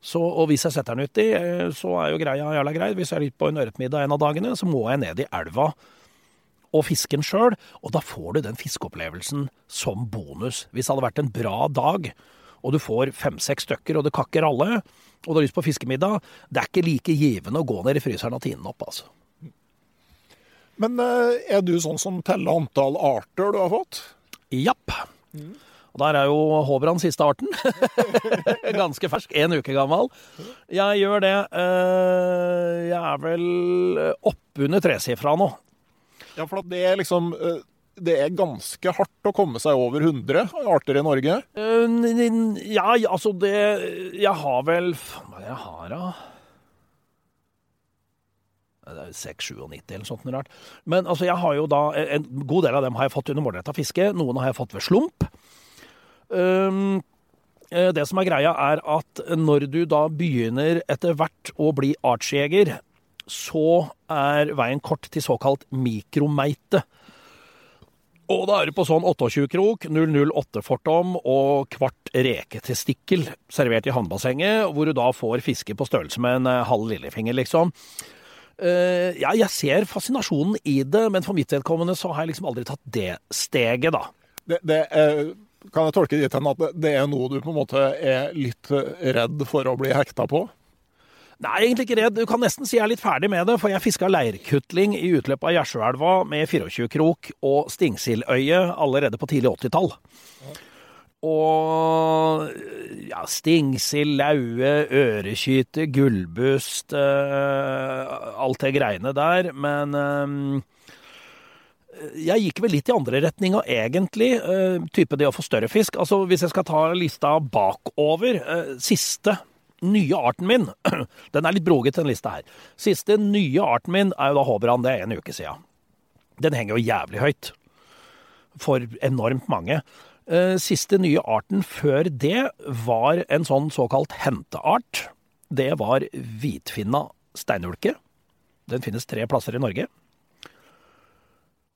S2: Så, og hvis jeg setter den uti, eh, så er jo greia jævla grei. Hvis jeg er litt på en ørretmiddag en av dagene, så må jeg ned i elva og fiske den sjøl. Og da får du den fiskeopplevelsen som bonus. Hvis det hadde vært en bra dag, og du får fem-seks stykker, og det kakker alle, og du har lyst på fiskemiddag, det er ikke like givende å gå ned i fryseren og tine den opp, altså.
S1: Men eh, er du sånn som teller antall arter du har fått?
S2: Japp. Mm. Og der er jo Håbrand siste arten. *laughs* Ganske fersk. Én uke gammel. Jeg gjør det. Eh, jeg er vel oppunder tresifra nå.
S1: Ja, for det er liksom eh, det er ganske hardt å komme seg over 100 arter i Norge?
S2: Ja, altså det Jeg har vel Hva er det jeg har, da? 6-97 eller sånt rart. Men altså, jeg har jo da En god del av dem har jeg fått under målretta fiske. Noen har jeg fått ved slump. Um, det som er greia, er at når du da begynner etter hvert å bli artsjeger, så er veien kort til såkalt mikromeite. Og da er du på sånn 28-krok, 008-fortom og kvart reketestikkel servert i håndbassenget, hvor du da får fiske på størrelse med en halv lillefinger, liksom. Uh, ja, jeg ser fascinasjonen i det, men for mitt vedkommende så har jeg liksom aldri tatt det steget, da.
S1: Det, det er, kan jeg tolke det dit hen at det er noe du på en måte er litt redd for å bli hekta på?
S2: Nei, egentlig ikke redd. Du kan nesten si jeg er litt ferdig med det, for jeg fiska leirkutling i utløpet av Gjersøelva med 24-krok og stingsildøye allerede på tidlig 80-tall. Og ja, stingsild, laue, ørekyte, gullbust eh, Alt det greiene der. Men uh, jeg gikk vel litt i andre retninga, egentlig. Uh, type det å få større fisk. Altså, Hvis jeg skal ta lista bakover Siste nye arten min *clears throat* Den er litt broget, den lista her. Siste nye arten min er jo da Håbrand. Det er en uke sia. Den henger jo jævlig høyt. For enormt mange. Eh, siste nye arten før det var en sånn såkalt henteart. Det var hvitfinna steinulke. Den finnes tre plasser i Norge.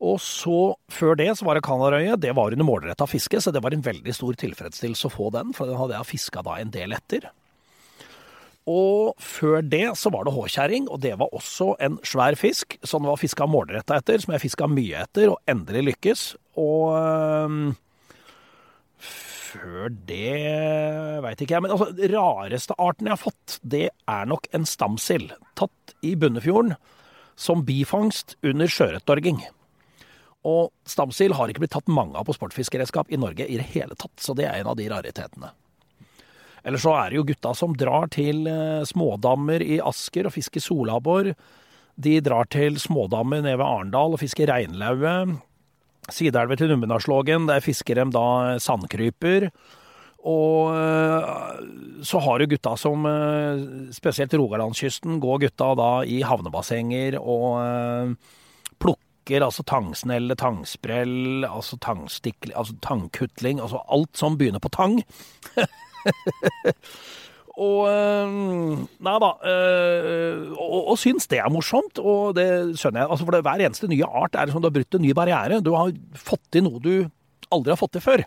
S2: Og så, før det, så var det Kanarøyet. Det var under målretta fiske, så det var en veldig stor tilfredsstillelse å få den, for den hadde jeg fiska da en del etter. Og før det så var det håkjerring, og det var også en svær fisk som det var fiska målretta etter, som jeg fiska mye etter, og endelig lykkes. Og øh, før det veit ikke jeg. Men altså, rareste arten jeg har fått, det er nok en stamsild. Tatt i Bunnefjorden som bifangst under sjøørretdorging. Og stamsild har ikke blitt tatt mange av på sportfiskeredskap i Norge i det hele tatt, så det er en av de raritetene. Eller så er det jo gutta som drar til eh, smådammer i Asker og fisker solabbor. De drar til smådammer nede ved Arendal og fisker reinlaue. Sideelver til Nummenarslågen, der fisker de da sandkryper. Og eh, så har du gutta som, eh, spesielt Rogalandskysten, går gutta da i havnebassenger og eh, altså tangsnelle, tangsprell, altså tangstikling, altså tangkutling, altså alt som begynner på tang. *laughs* Og eh, Nei da. Øh, og, og, syns det er morsomt, og det skjønner jeg. Altså for det, Hver eneste nye art er som du har brutt en ny barriere. Du har fått til noe du aldri har fått til før.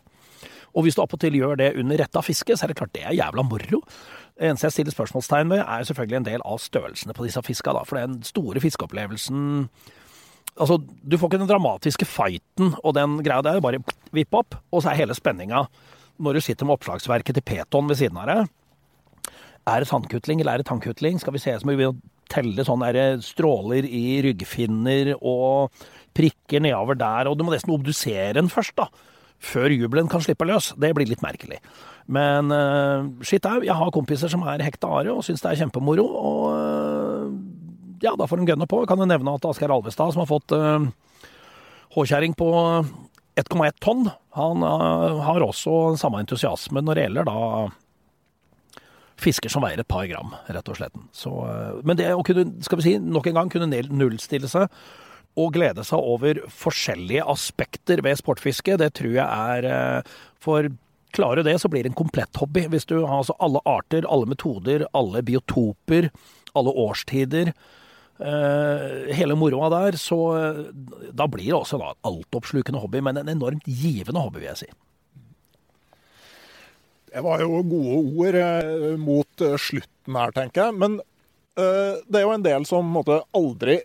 S2: Og hvis du appåtil gjør det under retta fiske, så er det klart det er jævla moro. Det eneste jeg stiller spørsmålstegn ved, er selvfølgelig en del av størrelsene på disse fiska. da, For den store fiskeopplevelsen Altså, du får ikke den dramatiske fighten og den greia der. Bare vipp opp, og så er hele spenninga når du sitter med oppslagsverket til Peton ved siden av deg er det sandkutling eller er det tannkutling? Skal vi se som vi vil telle sånne stråler i ryggfinner og prikker nedover der, og du må nesten obdusere den først, da. Før jubelen kan slippe løs. Det blir litt merkelig. Men uh, skitt au, jeg har kompiser som er hekta are og syns det er kjempemoro. Og ja, da får de gønne på. Jeg kan jo nevne at Asgeir Alvestad, som har fått uh, håkjerring på 1,1 tonn. Han uh, har også samme entusiasme når det gjelder da fisker som veier et par gram, rett og slett. Så, uh, men det å kunne, skal vi si, nok en gang kunne nullstille seg og glede seg over forskjellige aspekter ved sportfiske, det tror jeg er For klarer du det, så blir det en komplett hobby. Hvis du har altså alle arter, alle metoder, alle biotoper, alle årstider hele moroa der, så uh, da blir det også en altoppslukende hobby, men en enormt givende hobby, vil jeg si.
S1: Det var jo gode ord uh, mot slutten her, tenker jeg. Men det er jo en del som måtte, aldri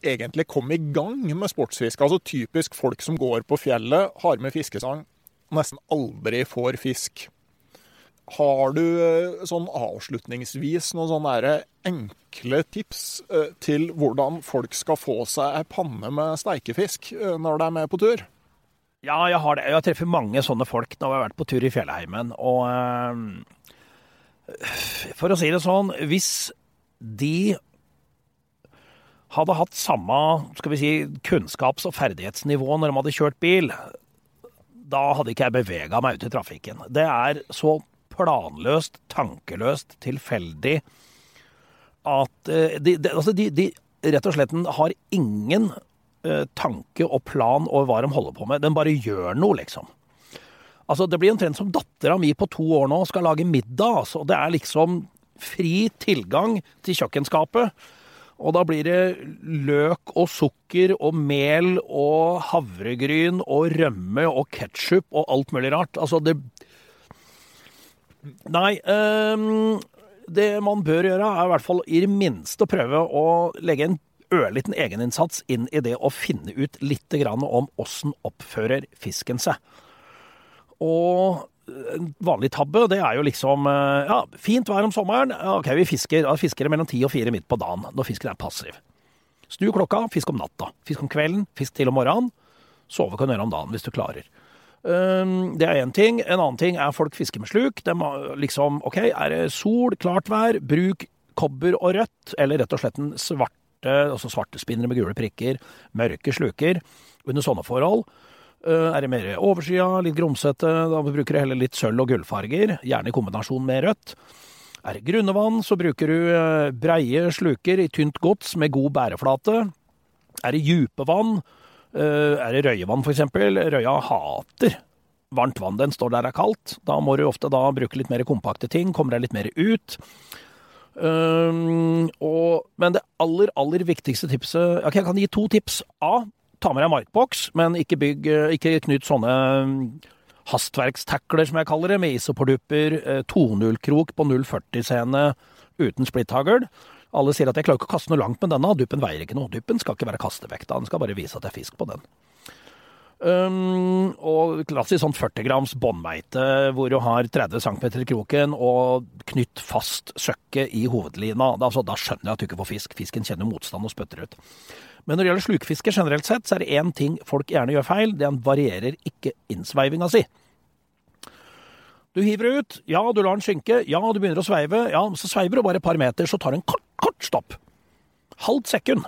S1: egentlig kom i gang med sportsfiske. Altså typisk folk som går på fjellet, har med fiskesang, nesten aldri får fisk. Har du eh, sånn avslutningsvis noen sånne enkle tips eh, til hvordan folk skal få seg ei panne med steikefisk eh, når de er med på tur?
S2: Ja, jeg har det. Jeg treffer mange sånne folk når jeg har vært på tur i fjellheimen. Og for å si det sånn, hvis de hadde hatt samme skal vi si, kunnskaps- og ferdighetsnivå når de hadde kjørt bil, da hadde ikke jeg bevega meg ut i trafikken. Det er så planløst, tankeløst, tilfeldig at uh, de, de, altså de, de, rett og slett har ingen uh, tanke og plan over hva de holder på med. Den bare gjør noe, liksom. Altså, Det blir omtrent som dattera mi på to år nå skal lage middag. altså. Det er liksom fri tilgang til kjøkkenskapet. Og da blir det løk og sukker og mel og havregryn og rømme og ketsjup og alt mulig rart. Altså, det, Nei. Um, det man bør gjøre, er i hvert fall i det minste å prøve å legge en ørliten egeninnsats inn i det å finne ut litt om åssen oppfører fisken seg. Og en vanlig tabbe, det er jo liksom eh, Ja, fint vær om sommeren. Ok, vi fisker. Da fisker det mellom ti og fire midt på dagen. Når fisken er passiv. Snu klokka, fisk om natta. Fisk om kvelden, fisk til om morgenen. Sove kan du gjøre om dagen hvis du klarer. Ehm, det er én ting. En annen ting er folk fisker med sluk. De liksom, OK, er det sol, klart vær, bruk kobber og rødt, eller rett og slett en svarte, altså svarte spinnere med gule prikker, mørke sluker. Under sånne forhold. Eh, er det mer overskya, litt grumsete, da bruker du heller litt sølv- og gullfarger, gjerne i kombinasjon med rødt. Er det grunne vann, så bruker du eh, breie sluker i tynt gods med god bæreflate. Er det djupe vann, er det røyevann f.eks.? Røya hater varmt vann. Den står der det er kaldt. Da må du ofte da bruke litt mer kompakte ting, kommer deg litt mer ut. Um, og, men det aller, aller viktigste tipset okay, Jeg kan gi to tips. A. Ta med deg markboks, men ikke, bygg, ikke knyt sånne hastverkstakler, som jeg kaller det, med isoporduper, 2.0-krok på 0,40-scene uten splitthagl. Alle sier at jeg klarer ikke å kaste noe langt med denne, duppen veier ikke noe. Duppen skal ikke være kastevekta, den skal bare vise at det er fisk på den. Um, og klassisk sånn 40 grams båndmeite hvor du har 30 cm i kroken og knytt fast søkket i hovedlina. Da, altså, da skjønner jeg at du ikke får fisk. Fisken kjenner motstand og spytter ut. Men når det gjelder slukfiske generelt sett, så er det én ting folk gjerne gjør feil. Han varierer ikke innsveivinga si. Du hiver ut, ja, du lar den synke, ja, du begynner å sveive, ja, så sveiver du bare et par meter, så tar du en kort, kort stopp. Halvt sekund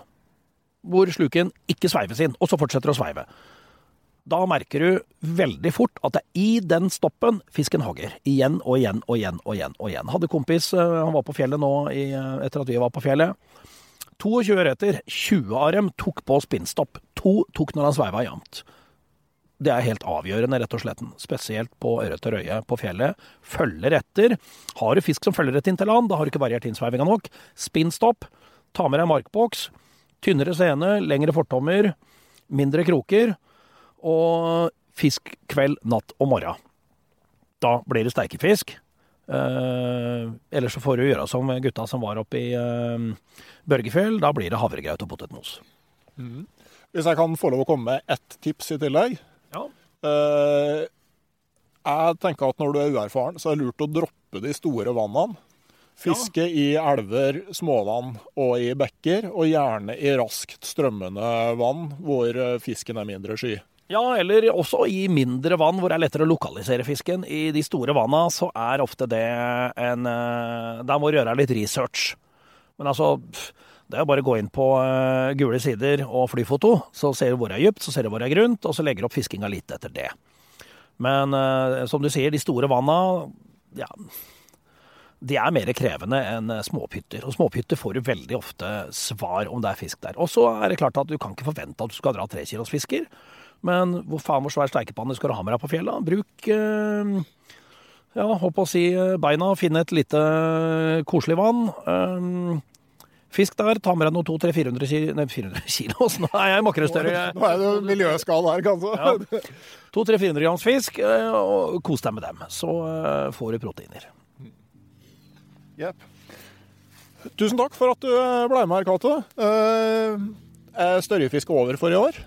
S2: hvor sluken ikke sveives inn, og så fortsetter å sveive. Da merker du veldig fort at det er i den stoppen fisken hogger. Igjen og igjen og igjen og igjen. og igjen. Hadde kompis, eh, han var på fjellet nå i, eh, etter at vi var på fjellet. 22 ørreter, 20 av dem tok på spinnstopp. To tok når han sveiva jevnt. Det er helt avgjørende, rett og slett. Spesielt på ørret og røye på fjellet. Følger etter. Har du fisk som følger etter inn til land, da har du ikke variert innsveivinga nok. Spinnstopp. Ta med deg markboks. Tynnere scene, lengre fortommer, mindre kroker. Og fisk kveld, natt og morgen. Da blir det steikefisk. Eh, Eller så får du gjøre som gutta som var oppe i eh, Børgefjell. Da blir det havregraut og potetmos.
S1: Mm. Hvis jeg kan få lov å komme med ett tips i tillegg? Uh, jeg tenker at når du er uerfaren, så er det lurt å droppe de store vannene. Fiske ja. i elver, småvann og i bekker, og gjerne i raskt strømmende vann hvor eh, fisken er mindre sky.
S2: Ja, eller også i mindre vann hvor det er lettere å lokalisere fisken. I de store vanna så er ofte det en Der Da må du gjøre litt research. Men altså, det er bare å gå inn på uh, gule sider og flyfoto, så ser du hvor det er dypt, så ser du hvor det er grunt, og så legger du opp fiskinga litt etter det. Men uh, som du sier, de store vanna, ja de er mer krevende enn småpytter. Og småpytter får du veldig ofte svar om det er fisk der. Og så er det klart at du kan ikke forvente at du skal dra trekilosfisker. Men hvor faen hvor svær steikepanne skal du ha med deg på fjellet? Bruk uh, ja, håper å si beina, finne et lite koselig vann. Fisk der, ta med deg noe 200-400 *laughs* kilo Nei, 400 kilo, nå er jeg makrellstørre.
S1: Nå er det miljøskall her, kanskje. Ja.
S2: 200-400 grams fisk, eh, og kos deg med dem. Så eh, får du proteiner.
S1: Jepp. Tusen takk for at du eh, ble med her, Cato. Er størjefiske over for i år?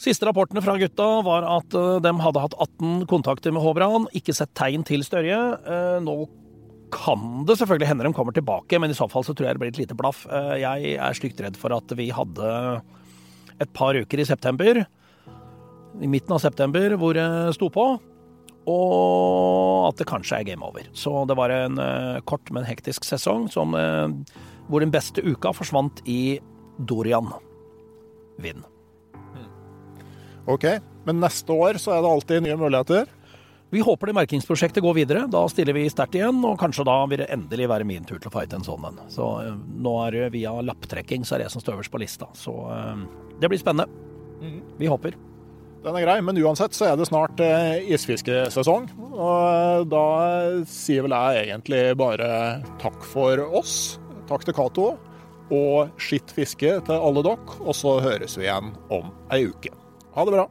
S2: Siste rapportene fra gutta var at de hadde hatt 18 kontakter med Håbran, ikke sett tegn til størje. Nå kan det selvfølgelig hende de kommer tilbake, men i så fall så tror jeg det blir et lite blaff. Eh, jeg er stygt redd for at vi hadde et par uker i september, i midten av september, hvor det sto på. Og at det kanskje er game over. Så det var en uh, kort, men hektisk sesong som, uh, hvor den beste uka forsvant i Dorian. Vind.
S1: OK, men neste år så er det alltid nye muligheter?
S2: Vi håper det merkingsprosjektet går videre. Da stiller vi sterkt igjen, og kanskje da vil det endelig være min tur til å fighte en sånn en. Så uh, nå er det via lapptrekking så er det som står øverst på lista. Så uh, det blir spennende. Mm. Vi håper.
S1: Den er grei, men uansett så er det snart uh, isfiskesesong. Og da sier vel jeg egentlig bare takk for oss. Takk til Cato. Og skitt fiske til alle dere. Og så høres vi igjen om ei uke. Ha det bra.